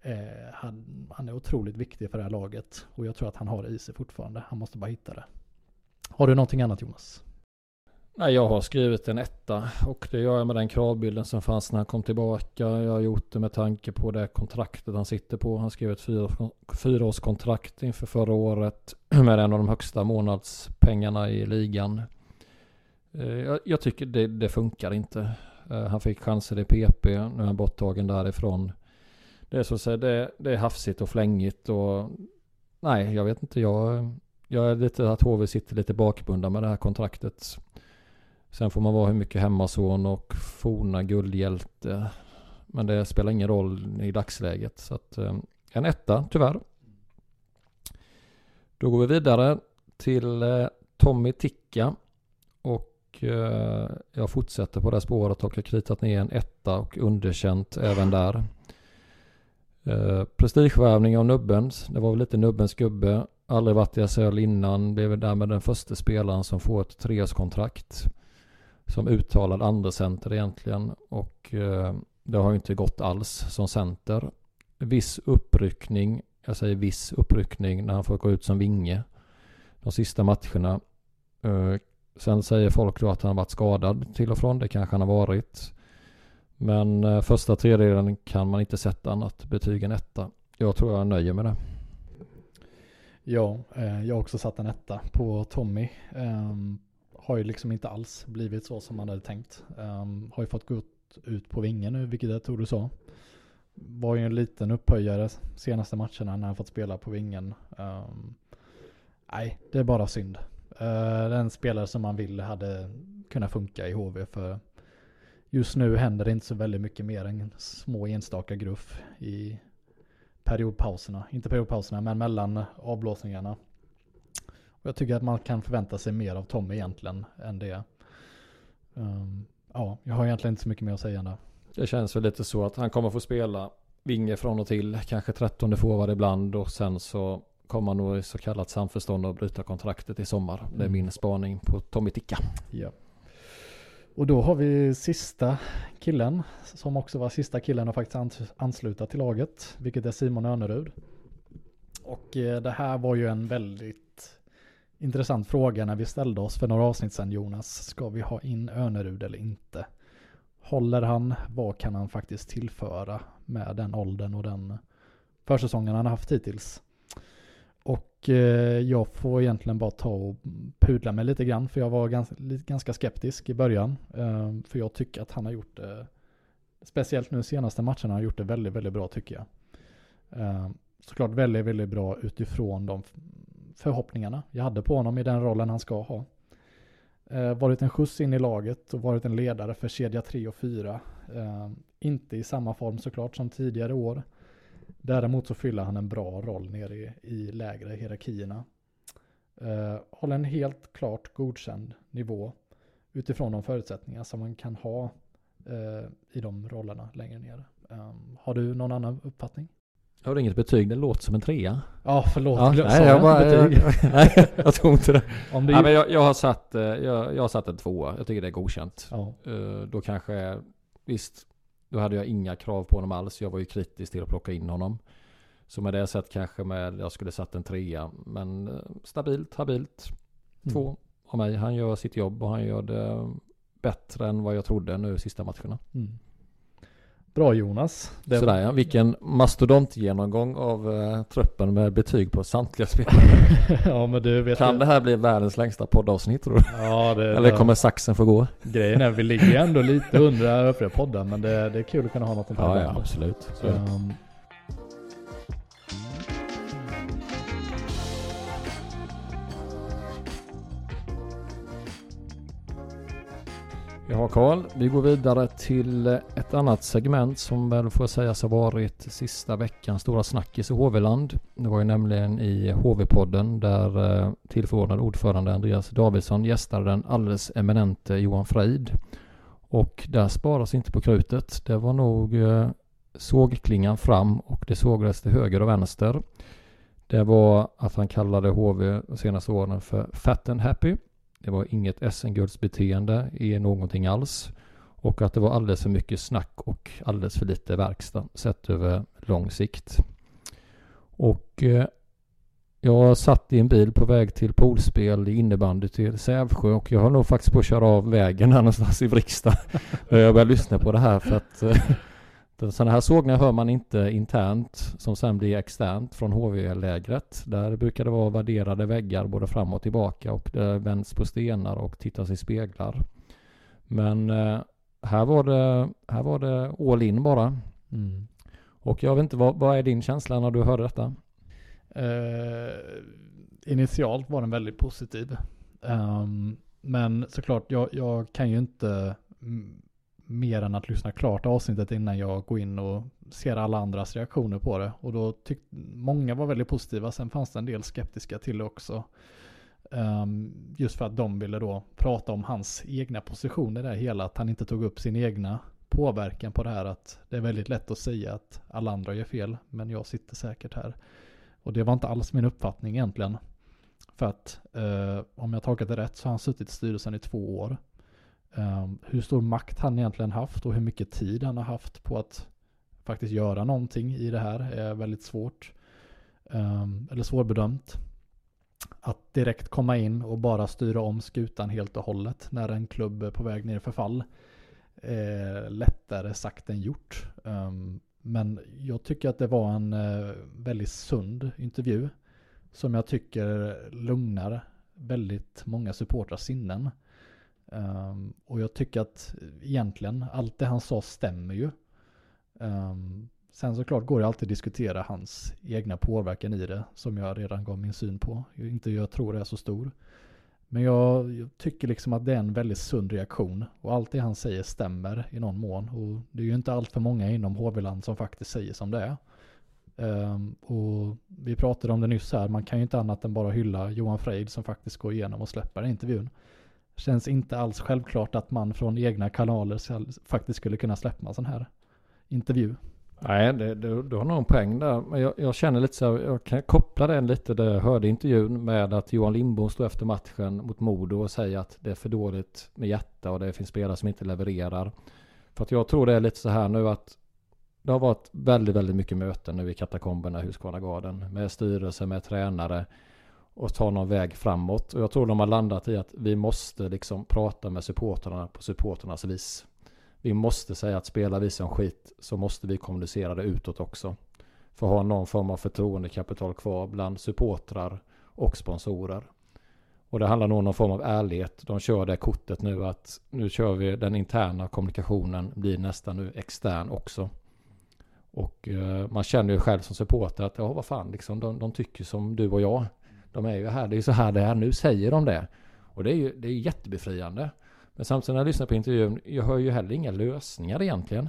eh, han, han, är otroligt viktig för det här laget. Och jag tror att han har det i sig fortfarande. Han måste bara hitta det. Har du någonting annat Jonas? Nej, jag har skrivit en etta och det gör jag med den kravbilden som fanns när han kom tillbaka. Jag har gjort det med tanke på det kontraktet han sitter på. Han skrev ett fyra, fyraårskontrakt inför förra året med en av de högsta månadspengarna i ligan. Eh, jag, jag tycker det, det, funkar inte. Eh, han fick chanser i PP, nu är han borttagen därifrån. Det är så att säga, det, det är hafsigt och flängigt och nej, jag vet inte. Jag, jag är lite att HV sitter lite bakbundna med det här kontraktet. Sen får man vara hur mycket hemmason och forna guldhjälte. Men det spelar ingen roll i dagsläget. Så att eh, en etta tyvärr. Då går vi vidare till eh, Tommy Ticka. Och eh, jag fortsätter på det spåret och har kritat ner en etta och underkänt även där. Prestigevärvning av nubbens. Det var väl lite nubbens gubbe. Aldrig varit i SHL innan. Blev därmed den första spelaren som får ett treårskontrakt som uttalad andra center egentligen och eh, det har ju inte gått alls som center. Viss uppryckning, jag säger viss uppryckning när han får gå ut som vinge de sista matcherna. Eh, sen säger folk då att han varit skadad till och från, det kanske han har varit. Men eh, första tredjedelen kan man inte sätta annat betyg än etta. Jag tror jag nöjer med det. Ja, eh, jag har också satt en etta på Tommy. Ehm, har ju liksom inte alls blivit så som man hade tänkt. Um, har ju fått gå ut på vingen nu, vilket jag tror du sa. Var ju en liten upphöjare senaste matcherna när han fått spela på vingen. Um, nej, det är bara synd. Eh, uh, den spelare som man vill hade kunnat funka i HV för just nu händer det inte så väldigt mycket mer än små enstaka gruff i periodpauserna. Inte periodpauserna men mellan avblåsningarna. Jag tycker att man kan förvänta sig mer av Tommy egentligen än det. Um, ja, jag har egentligen inte så mycket mer att säga än det. Det känns väl lite så att han kommer få spela vinge från och till, kanske 13 forward ibland och sen så kommer han nog i så kallat samförstånd och bryta kontraktet i sommar. Det är mm. min spaning på Tommy Ticka. Ja. Och då har vi sista killen som också var sista killen att faktiskt ansluta till laget, vilket är Simon Önerud. Och eh, det här var ju en väldigt intressant fråga när vi ställde oss för några avsnitt sedan Jonas. Ska vi ha in Önerud eller inte? Håller han? Vad kan han faktiskt tillföra med den åldern och den försäsongen han har haft hittills? Och eh, jag får egentligen bara ta och pudla mig lite grann för jag var ganska, ganska skeptisk i början. Eh, för jag tycker att han har gjort det, speciellt nu senaste matcherna, har gjort det väldigt, väldigt bra tycker jag. Eh, såklart väldigt, väldigt bra utifrån de förhoppningarna jag hade på honom i den rollen han ska ha. Eh, varit en skjuts in i laget och varit en ledare för kedja 3 och 4. Eh, inte i samma form såklart som tidigare år. Däremot så fyller han en bra roll nere i, i lägre hierarkierna. Eh, håller en helt klart godkänd nivå utifrån de förutsättningar som man kan ha eh, i de rollerna längre ner. Eh, har du någon annan uppfattning? Jag har inget betyg, det låter som en trea. Ja, förlåt. Ja, nej, jag, bara, jag, nej, jag tror inte det. Om det nej, men jag, jag, har satt, eh, jag, jag har satt en tvåa. Jag tycker det är godkänt. Ja. Uh, då kanske, visst, då hade jag inga krav på honom alls. Jag var ju kritisk till att plocka in honom. Så med det sett kanske med, jag skulle satt en trea. Men eh, stabilt, habilt. Mm. Två av mig. Han gör sitt jobb och han gör det bättre än vad jag trodde nu sista matcherna. Mm. Bra Jonas. Det Sådär ja, vilken mastodontgenomgång av uh, truppen med betyg på samtliga spelare. ja, men du vet kan det här bli världens längsta poddavsnitt tror du? Ja, det, Eller kommer saxen få gå? Grejen är, vi ligger ändå lite under övriga podden, men det, det är kul att kunna ha något att Ja, ja, absolut. Så. Um, Ja Karl, vi går vidare till eh, ett annat segment som väl får sägas ha varit sista veckans stora snackis i HV-land. Det var ju nämligen i HV-podden där eh, tillförordnad ordförande Andreas Davidsson gästade den alldeles eminente Johan Freid. Och där sparas inte på krutet. Det var nog eh, sågklingan fram och det sågades till höger och vänster. Det var att han kallade HV de senaste åren för Fat and Happy det var inget SM-guldsbeteende i någonting alls. Och att det var alldeles för mycket snack och alldeles för lite verkstad sett över lång sikt. Och eh, jag satt i en bil på väg till poolspel i innebandy till Sävsjö och jag har nog faktiskt på att köra av vägen här någonstans i Vrigstad. jag började lyssna på det här för att eh, sådana här sågningar hör man inte internt som sen blir externt från HV-lägret. Där brukar det vara värderade väggar både fram och tillbaka och det vänds på stenar och tittas i speglar. Men eh, här, var det, här var det all in bara. Mm. Och jag vet inte, vad, vad är din känsla när du hörde detta? Uh, initialt var den väldigt positiv. Um, men såklart, jag, jag kan ju inte mer än att lyssna klart avsnittet innan jag går in och ser alla andras reaktioner på det. Och då tyckte många var väldigt positiva, sen fanns det en del skeptiska till det också. Um, just för att de ville då prata om hans egna positioner där hela, att han inte tog upp sin egna påverkan på det här att det är väldigt lätt att säga att alla andra gör fel, men jag sitter säkert här. Och det var inte alls min uppfattning egentligen. För att uh, om jag tolkat det rätt så har han suttit i styrelsen i två år. Um, hur stor makt han egentligen haft och hur mycket tid han har haft på att faktiskt göra någonting i det här är väldigt svårt. Um, eller svårbedömt. Att direkt komma in och bara styra om skutan helt och hållet när en klubb är på väg ner i förfall är lättare sagt än gjort. Um, men jag tycker att det var en uh, väldigt sund intervju som jag tycker lugnar väldigt många supportrars sinnen. Um, och jag tycker att egentligen allt det han sa stämmer ju. Um, sen såklart går det alltid att diskutera hans egna påverkan i det som jag redan gav min syn på. Jag inte jag tror det är så stor. Men jag, jag, tycker liksom att det är en väldigt sund reaktion. Och allt det han säger stämmer i någon mån. Och det är ju inte allt för många inom HV-land som faktiskt säger som det är. Um, och vi pratade om det nyss här, man kan ju inte annat än bara hylla Johan Freid som faktiskt går igenom och släpper intervjun. Känns inte alls självklart att man från egna kanaler faktiskt skulle kunna släppa en sån här intervju. Nej, det, det, du har nog en poäng där. Men jag, jag, känner lite så här, jag kan koppla den lite där jag hörde intervjun med att Johan Lindbom står efter matchen mot Modo och säger att det är för dåligt med hjärta och det finns spelare som inte levererar. För att jag tror det är lite så här nu att det har varit väldigt, väldigt mycket möten nu i katakomberna i Garden, med styrelse, med tränare och ta någon väg framåt. Och jag tror de har landat i att vi måste liksom prata med supporterna på supporternas vis. Vi måste säga att spelar vi som skit så måste vi kommunicera det utåt också. För att ha någon form av förtroendekapital kvar bland supportrar och sponsorer. Och det handlar nog om någon form av ärlighet. De kör det kortet nu att nu kör vi den interna kommunikationen blir nästan nu extern också. Och eh, man känner ju själv som supporter att ja vad fan liksom de, de tycker som du och jag. De är ju här, det är så här det är, nu säger de det. Och det är ju det är jättebefriande. Men samtidigt när jag lyssnar på intervjun, jag hör ju heller inga lösningar egentligen.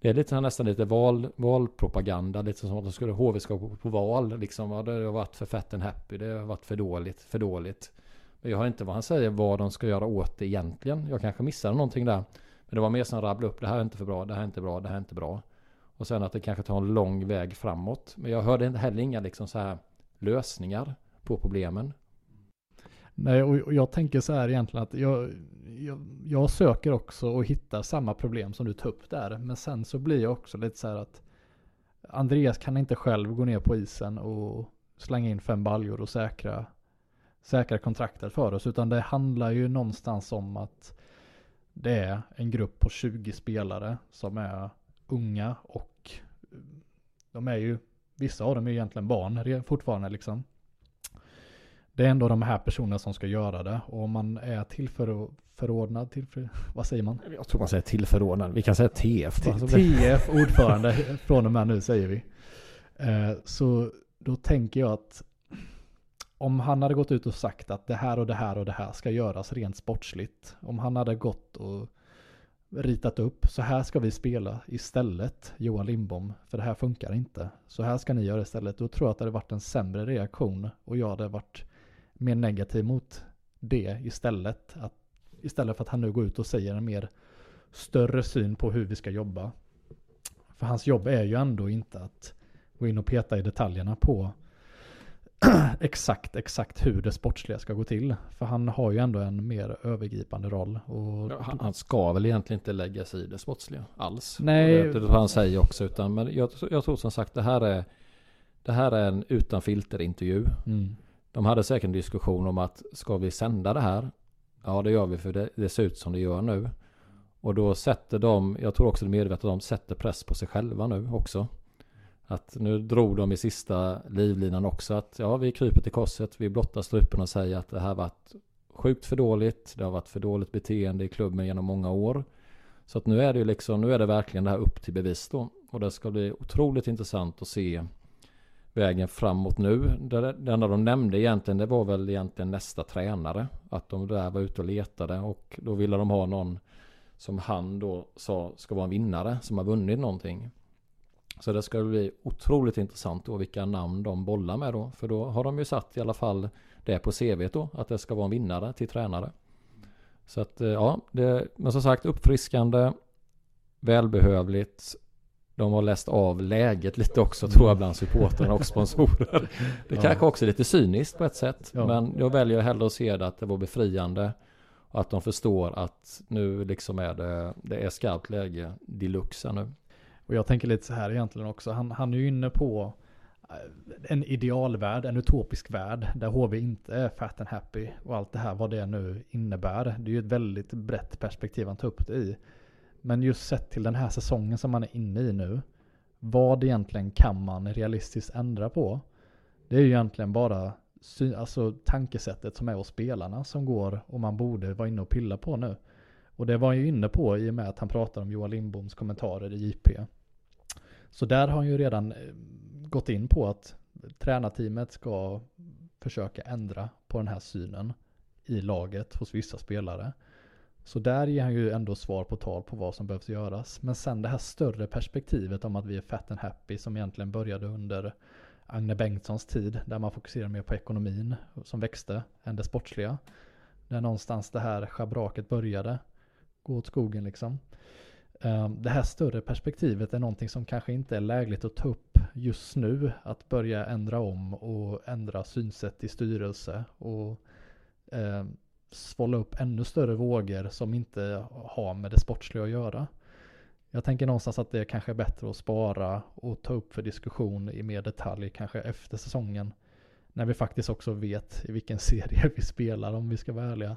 Det är lite nästan lite val, valpropaganda, lite som att de skulle HV ska på, på val. Liksom, ja, det har varit för fett and happy, det har varit för dåligt, för dåligt. Men jag har inte vad han säger vad de ska göra åt det egentligen. Jag kanske missade någonting där. Men det var mer som rabbla upp, det här är inte för bra, det här är inte bra, det här är inte bra. Och sen att det kanske tar en lång väg framåt. Men jag hörde heller inga liksom så här lösningar på problemen. Nej, och jag tänker så här egentligen att jag, jag, jag, söker också och hittar samma problem som du tar upp där. Men sen så blir jag också lite så här att Andreas kan inte själv gå ner på isen och slänga in fem baljor och säkra, säkra kontraktet för oss. Utan det handlar ju någonstans om att det är en grupp på 20 spelare som är unga och de är ju, vissa av dem är egentligen barn fortfarande liksom. Det är ändå de här personerna som ska göra det. Och om man är tillförordnad, tillför, vad säger man? Jag tror man säger tillförordnad. Vi kan säga TF. TF, ordförande från och med nu säger vi. Eh, så då tänker jag att om han hade gått ut och sagt att det här och det här och det här ska göras rent sportsligt. Om han hade gått och ritat upp, så här ska vi spela istället, Johan Lindbom, för det här funkar inte. Så här ska ni göra istället. Då tror jag att det hade varit en sämre reaktion och jag hade varit mer negativ mot det istället. Att, istället för att han nu går ut och säger en mer större syn på hur vi ska jobba. För hans jobb är ju ändå inte att gå in och peta i detaljerna på exakt, exakt hur det sportsliga ska gå till. För han har ju ändå en mer övergripande roll. Och ja, han ska väl egentligen inte lägga sig i det sportsliga alls. Nej. Det är vad han säger också. Utan, men jag, jag tror som sagt det här är, det här är en utan filter intervju. Mm. De hade säkert en diskussion om att ska vi sända det här? Ja det gör vi för det, det ser ut som det gör nu. Och då sätter de, jag tror också det är medvetet att de sätter press på sig själva nu också. Att nu drog de i sista livlinan också att ja vi kryper till korset, vi blottar strupen och säger att det här varit sjukt för dåligt, det har varit för dåligt beteende i klubben genom många år. Så att nu är det ju liksom, nu är det verkligen det här upp till bevis då. Och det ska bli otroligt intressant att se vägen framåt nu. Det, det enda de nämnde egentligen det var väl egentligen nästa tränare. Att de där var ute och letade och då ville de ha någon som han då sa ska vara en vinnare som har vunnit någonting. Så det ska bli otroligt intressant då vilka namn de bollar med då. För då har de ju satt i alla fall det på CV då. Att det ska vara en vinnare till tränare. Så att eh, ja, det, men som sagt uppfriskande. Välbehövligt. De har läst av läget lite också tror jag bland supportrarna och sponsorer. Det ja. kanske också är lite cyniskt på ett sätt. Ja. Men jag väljer hellre att se det att det var befriande. Och att de förstår att nu liksom är det, det är skarpt läge deluxe nu. Och jag tänker lite så här egentligen också. Han, han är ju inne på eh, en idealvärld, en utopisk värld där HV inte är fat and happy och allt det här vad det nu innebär. Det är ju ett väldigt brett perspektiv han tar upp det i. Men just sett till den här säsongen som man är inne i nu, vad egentligen kan man realistiskt ändra på? Det är ju egentligen bara alltså, tankesättet som är hos spelarna som går och man borde vara inne och pilla på nu. Och det var han ju inne på i och med att han pratade om Johan Lindboms kommentarer i JP. Så där har han ju redan eh, gått in på att tränarteamet ska försöka ändra på den här synen i laget hos vissa spelare. Så där ger han ju ändå svar på tal på vad som behövs göras. Men sen det här större perspektivet om att vi är fat and happy som egentligen började under Agne Bengtssons tid. Där man fokuserar mer på ekonomin som växte än det sportsliga. Där någonstans det här schabraket började gå åt skogen liksom. Ehm, det här större perspektivet är någonting som kanske inte är lägligt att ta upp just nu. Att börja ändra om och ändra synsätt i styrelse och ehm, svålla upp ännu större vågor som inte har med det sportsliga att göra. Jag tänker någonstans att det kanske är bättre att spara och ta upp för diskussion i mer detalj kanske efter säsongen. När vi faktiskt också vet i vilken serie vi spelar om vi ska vara ärliga.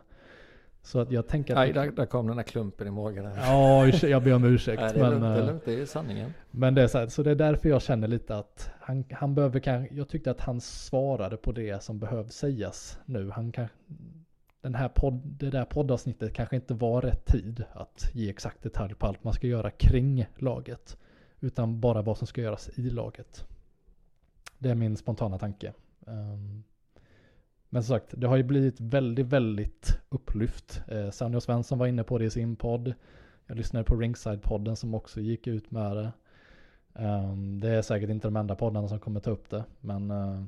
Så att jag tänker att... Nej, där, där kom den där klumpen i magen. Ja, jag ber om ursäkt. Nej, det är men, lugnt, det är eh, lugnt, det är sanningen. men det är så, här, så det är därför jag känner lite att han, han behöver kan, jag tyckte att han svarade på det som behövs sägas nu. Han kan, den här podd, det där poddavsnittet kanske inte var rätt tid att ge exakt detalj på allt man ska göra kring laget. Utan bara vad som ska göras i laget. Det är min spontana tanke. Ehm, men som sagt, det har ju blivit väldigt, väldigt upplyft. Eh, Sanny och Svensson var inne på det i sin podd. Jag lyssnade på Ringside-podden som också gick ut med det. Um, det är säkert inte de enda poddarna som kommer ta upp det. Men uh,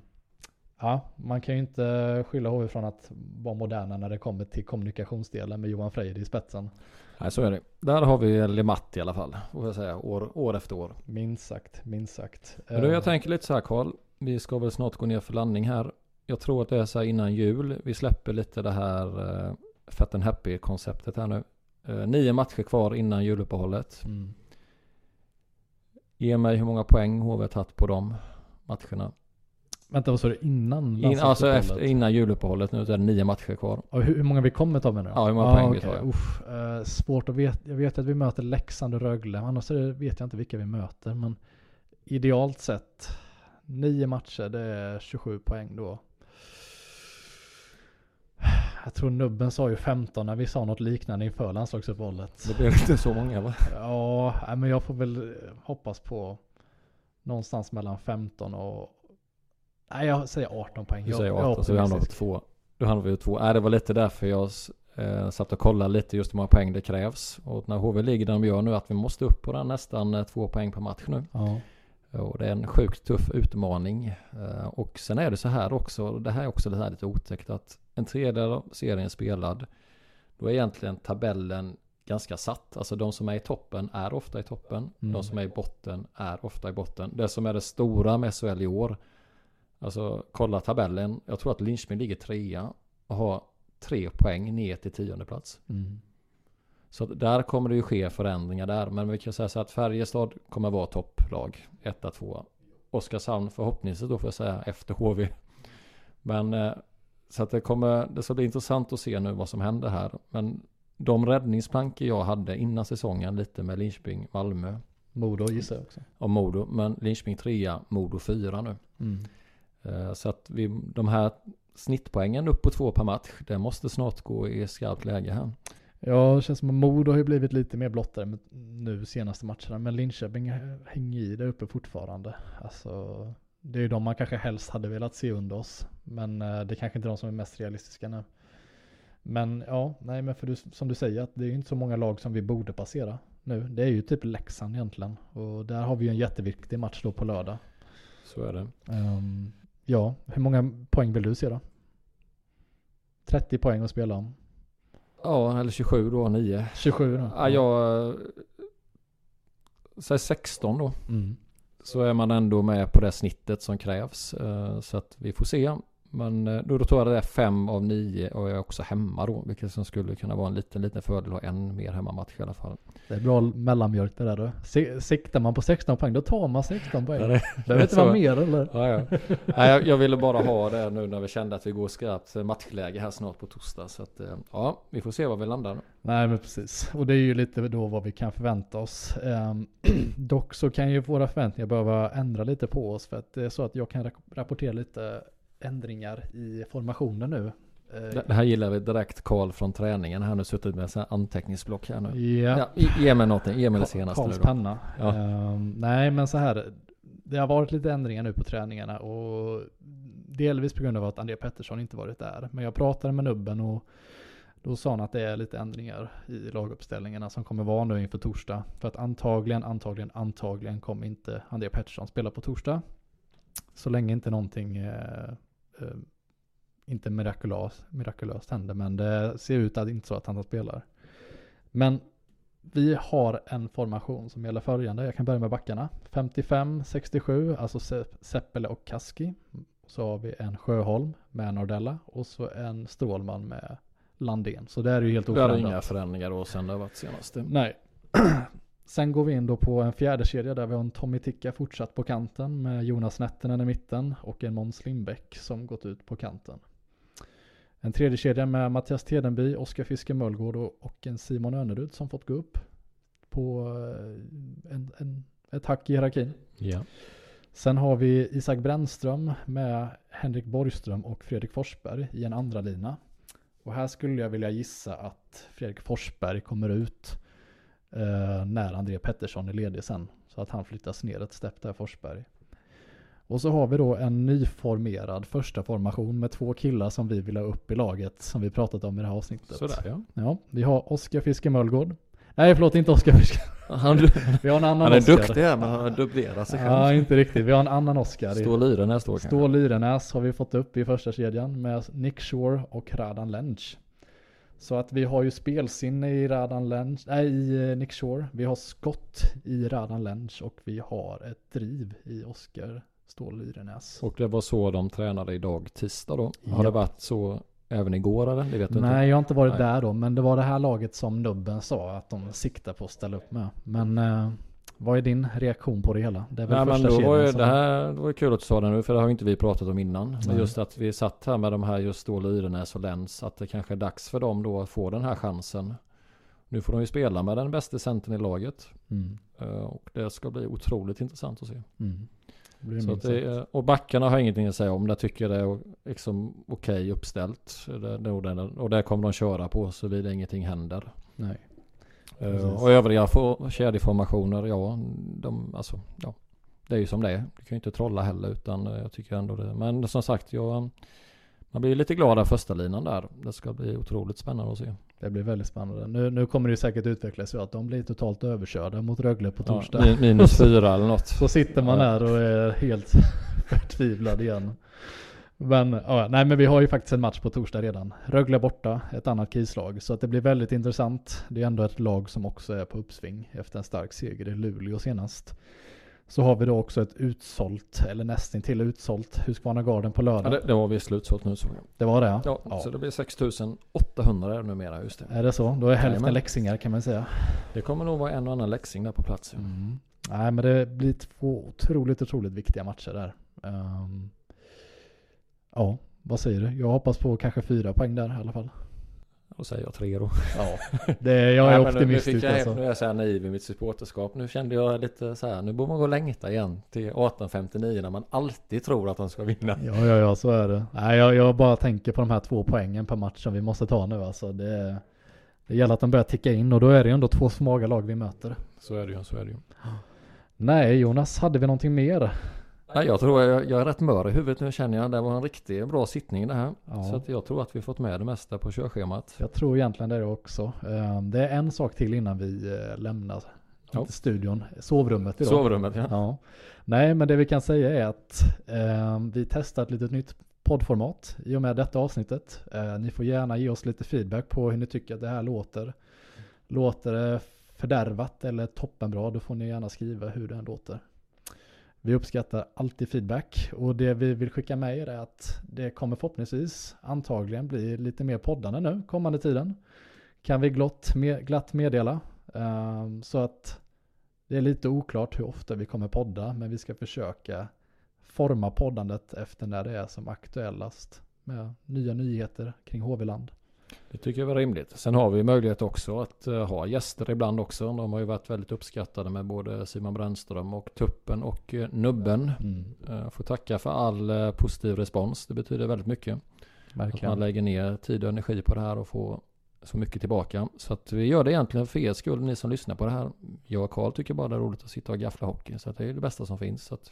ja, man kan ju inte skylla HV från att vara moderna när det kommer till kommunikationsdelen med Johan Frejd i spetsen. Nej, så är det. Där har vi Lematt i alla fall, får jag säga, år, år efter år. Minst sagt, minst sagt. Men Eh, jag tänker lite så här Karl. Vi ska väl snart gå ner för landning här. Jag tror att det är så här innan jul. Vi släpper lite det här uh, Fat and Happy konceptet här nu. Eh, nio matcher kvar innan juluppehållet. mm. Ge mig hur många poäng HV har tagit på de matcherna. Vänta, vad sa du innan? In, alltså efter, innan juluppehållet nu så är det nio matcher kvar. Och hur, hur många vi kommer ta med nu? Ja, hur många poäng vi tar, ja. Uff, eh, svårt att veta. Jag vet att vi möter Leksand och Rögle. Annars vet jag inte vilka vi möter. Men idealt sett, nio matcher, det är 27 poäng då. Jag tror nubben sa ju 15 när vi sa något liknande inför landslagsuppehållet. Det blir inte så många va? Ja, men jag får väl hoppas på någonstans mellan 15 och... Nej, jag säger 18 poäng. Du säger jag är 18 så vi hamnar på optimistisk. två. Du hamnar på två. Nej det var lite därför jag eh, satt och kollade lite just hur många poäng det krävs. Och när HV ligger där de gör nu att vi måste upp på den nästan eh, två poäng per match nu. Ja. Och det är en sjukt tuff utmaning. Eh, Och sen är det så här också, det här är också det här lite otäckt att en tredjedel av serien spelad, då är egentligen tabellen ganska satt. Alltså de som är i toppen är ofta i toppen. Mm. De som är i botten är ofta i botten. Det som är det stora med SHL i år, alltså kolla tabellen. Jag tror att Linköping ligger trea och har tre poäng ner till tionde plats. Mm. Så där kommer det ju ske förändringar där. Men vi kan säga så att Färjestad kommer vara topplag. Etta, tvåa. Oskarshamn förhoppningsvis då får jag säga efter HV. Men eh, så att det kommer, det ska bli intressant att se nu vad som händer här. Men de räddningsplankor jag hade innan säsongen lite med Linköping, Malmö Modo gissar jag också. och Modo. Men Linköping trea, Modo fyra nu. Mm. Eh, Så att vi, de här snittpoängen upp på två per match, det måste snart gå i skarpt läge här. Ja, det känns som att Modo har ju blivit lite mer blottare nu senaste matcherna. Men Linköping hänger i där uppe fortfarande. Alltså, det är ju de man kanske helst hade velat se under oss. Men eh, det är kanske inte de som är mest realistiska nu. Men ja, nej men för du, som du säger att det är ju inte så många lag som vi borde passera nu. Det är ju typ Leksand egentligen. Och där har vi ju en jätteviktig match då på lördag. Så är det. Ehm, ja, hur många poäng vill du se då? 30 poäng att spela om. Ja, eller 27 då, 9. 27 då? Ja, jag... Säg 16 då. Mm. Så är man ändå med på det snittet som krävs. Eh, Så att vi får se. Men eh, då, då tror jag det är 5 av 9 och jag är också hemma då. Vilket som skulle kunna vara en liten, liten fördel att ha en mer hemmamatch i alla fall. Det är bra mellanmjölk det där. Se- Siktar man på 16 poäng, då tar man 16 poäng. Det behöver inte vara mer eller? Ja, ja. Nej, jag, jag ville bara ha det nu när vi kände att vi går skarpt matchläge här snart på torsdag. Så att eh, ja, vi får se var vi landar. Nej men precis. Och det är ju lite då vad vi kan förvänta oss. Ehm, dock så kan ju våra förväntningar behöva ändra lite på oss. För att det är så att jag kan rap- rapportera lite ändringar i formationen nu. Eh, Det, här gillar vi direkt Karl från träningen här nu. Suttit med en anteckningsblock här nu. Ja. Ja, ge- mig någonting. Ge mig det senaste nu Karls då. penna. Ja. Ehm, nej men så här. Det har varit lite ändringar nu på träningarna och delvis på grund av att André Pettersson inte varit där. Men jag pratade med nubben och då sa han att det är lite ändringar i laguppställningarna som kommer vara nu inför torsdag. För att antagligen, antagligen, antagligen kommer inte André Pettersson spela på torsdag. Så länge inte någonting eh, inte mirakulöst, mirakulöst händer, men det ser ut att inte så att han spelar. Men vi har en formation som gäller följande. Jag kan börja med backarna. 55-67, alltså Seppele och Kaski. Så har vi en Sjöholm med Nordella och så en Strålman med Landén. Så det är ju helt oförändrat. Det är inga förändringar då sen det har varit senast. Nej. Sen går vi in då på en fjärde kedja där vi har en Tommy Ticka fortsatt på kanten med Jonas Nettinen i mitten och en Måns Lindbäck som gått ut på kanten. En tredje kedja med Mattias Tedenby, Oskar Fiske Möllgård och en Simon Önerud som fått gå upp på eh, en, en, ett hack i hierarkin. Ja. Sen har vi Isak Brännström med Henrik Borgström och Fredrik Forsberg i en andra lina. Och här skulle jag vilja gissa att Fredrik Forsberg kommer ut eh, när André Pettersson är ledig sen. Så att han flyttas ner ett stepp där Forsberg. Och så har vi då en nyformerad första formation med två killar som vi vill ha upp i laget som vi pratat om i det här avsnittet. Sådär ja. Ja, vi har Oskar Fiske Möllgård. Nej förlåt, inte Oskar Fiske. Han, vi har en annan han är Oscar. duktig här men han dubblerar sig själv. Ja, inte riktigt. Vi har en annan Oskar. Stål Lyrenäs då kanske. Stål Lyrenäs har vi fått upp i första kedjan med Nick Shore och Radan Lench. Så att vi har ju spelsinne i Radan Lench, nej i eh, Nick Shore. Vi har skott i Radan Lench och vi har ett driv i Oskar Stål Lyrenäs. Och det var så de tränade idag tisdag då? Ja. Har det varit så även igår eller? Det vet du Nej, inte. jag har inte varit Nej. där då. Men det var det här laget som nubben sa att de siktar på att ställa upp med. Men eh, vad är din reaktion på det hela? Det är väl Nej, första men då var ju, som... det här det var kul att du sa det nu för det har inte vi pratat om innan. Men just att vi satt här med de här just då Lyrenäs och Lens. Att det kanske är dags för dem då att få den här chansen. Nu får de ju spela med den bästa centern i laget. Mm. Uh, och det ska bli otroligt intressant att se. Mm. Att det, och backarna har ingenting att säga om. Det tycker jag är liksom okej okay uppställt. Det, och där kommer de köra på så det ingenting händer. Nej. Uh, och övriga kedjeformationer, ja, de, alltså, ja, det är ju som det är. Du kan ju inte trolla heller utan eh, jag tycker ändå det. Men som sagt, jag, man blir lite glad av första linan där. Det ska bli otroligt spännande att se. Det blir väldigt spännande. Nu, nu kommer det säkert utvecklas så att de blir totalt överkörda mot Rögle på torsdag. Ja, minus fyra eller något. Så sitter man där och är helt förtvivlad igen. Men, ja, nej, men vi har ju faktiskt en match på torsdag redan. Rögle borta, ett annat krislag. Så att det blir väldigt intressant. Det är ändå ett lag som också är på uppsving efter en stark seger i Luleå senast. Så har vi då också ett utsålt, eller nästan till utsålt, Husqvarna Garden på lördag. Ja, det, det var visst slutsålt nu så. Det var det? Ja, ja. så det blir 6800 numera, just det. Är det så? Då är hälften Nej, läxingar kan man säga. Det kommer nog vara en och annan läxing där på plats. Mm. Nej, men det blir två otroligt, otroligt viktiga matcher där. Um, ja, vad säger du? Jag hoppas på kanske fyra poäng där i alla fall. Då säger jag tre då. Ja, det, jag är optimistisk. Nu, fick jag, alltså. nu är jag så här naiv i mitt supporterskap. Nu kände jag lite så här, nu borde man gå och längta igen till 1859 när man alltid tror att de ska vinna. Ja, ja, ja, så är det. Nej, jag, jag bara tänker på de här två poängen per match som vi måste ta nu alltså. Det, det gäller att de börjar ticka in och då är det ju ändå två smaga lag vi möter. Så är det ju, så är det ju. Nej, Jonas, hade vi någonting mer? Nej, jag tror jag, jag är rätt mör i huvudet nu känner jag. Det var en riktigt bra sittning det här. Ja. Så att jag tror att vi fått med det mesta på körschemat. Jag tror egentligen det också. Ehm, det är en sak till innan vi eh, lämnar ja. studion. Sovrummet idag. Sovrummet ja. ja. Nej, men det vi kan säga är att eh, vi testar ett litet nytt poddformat i och med detta avsnittet. Eh, ni får gärna ge oss lite feedback på hur ni tycker att det här låter. Låter det fördärvat eller toppenbra, då får ni gärna skriva hur det låter. Vi uppskattar alltid feedback och det vi vill skicka med er är att det kommer förhoppningsvis antagligen bli lite mer poddande nu kommande tiden. Kan vi glatt, med, glatt meddela. Um, så att det är lite oklart hur ofta vi kommer podda men vi ska försöka forma poddandet efter när det är som aktuellast med nya nyheter kring HV-land. Det tycker jag var rimligt. Sen har vi möjlighet också att uh, ha gäster ibland också. De har ju varit väldigt uppskattade med både Simon Brännström och Tuppen och uh, Nubben. Mm. Uh, får tacka för all positiv respons. Det betyder väldigt mycket. Verkligen. Att man lägger ner tid och energi på det här och får så mycket tillbaka. Så att vi gör det egentligen för er skull, ni som lyssnar på det här. Jag och Karl tycker bara det är roligt att sitta och gaffla hockey. Så att det är det bästa som finns. Så att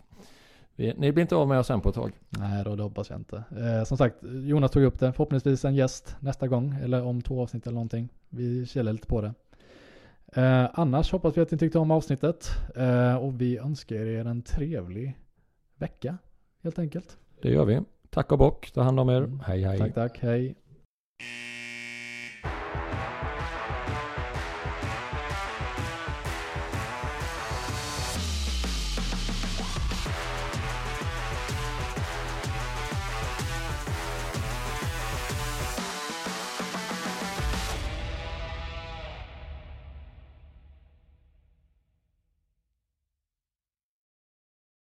ni blir inte av med oss än på ett tag. Nej då, det hoppas jag inte. Eh, som sagt, Jonas tog upp det. Förhoppningsvis en gäst nästa gång, eller om två avsnitt eller någonting. Vi källar lite på det. Eh, annars hoppas vi att ni tyckte om avsnittet. Eh, och vi önskar er en trevlig vecka, helt enkelt. Det gör vi. Tack och bock. Ta hand om er. Mm. Hej hej. Tack, tack. Hej.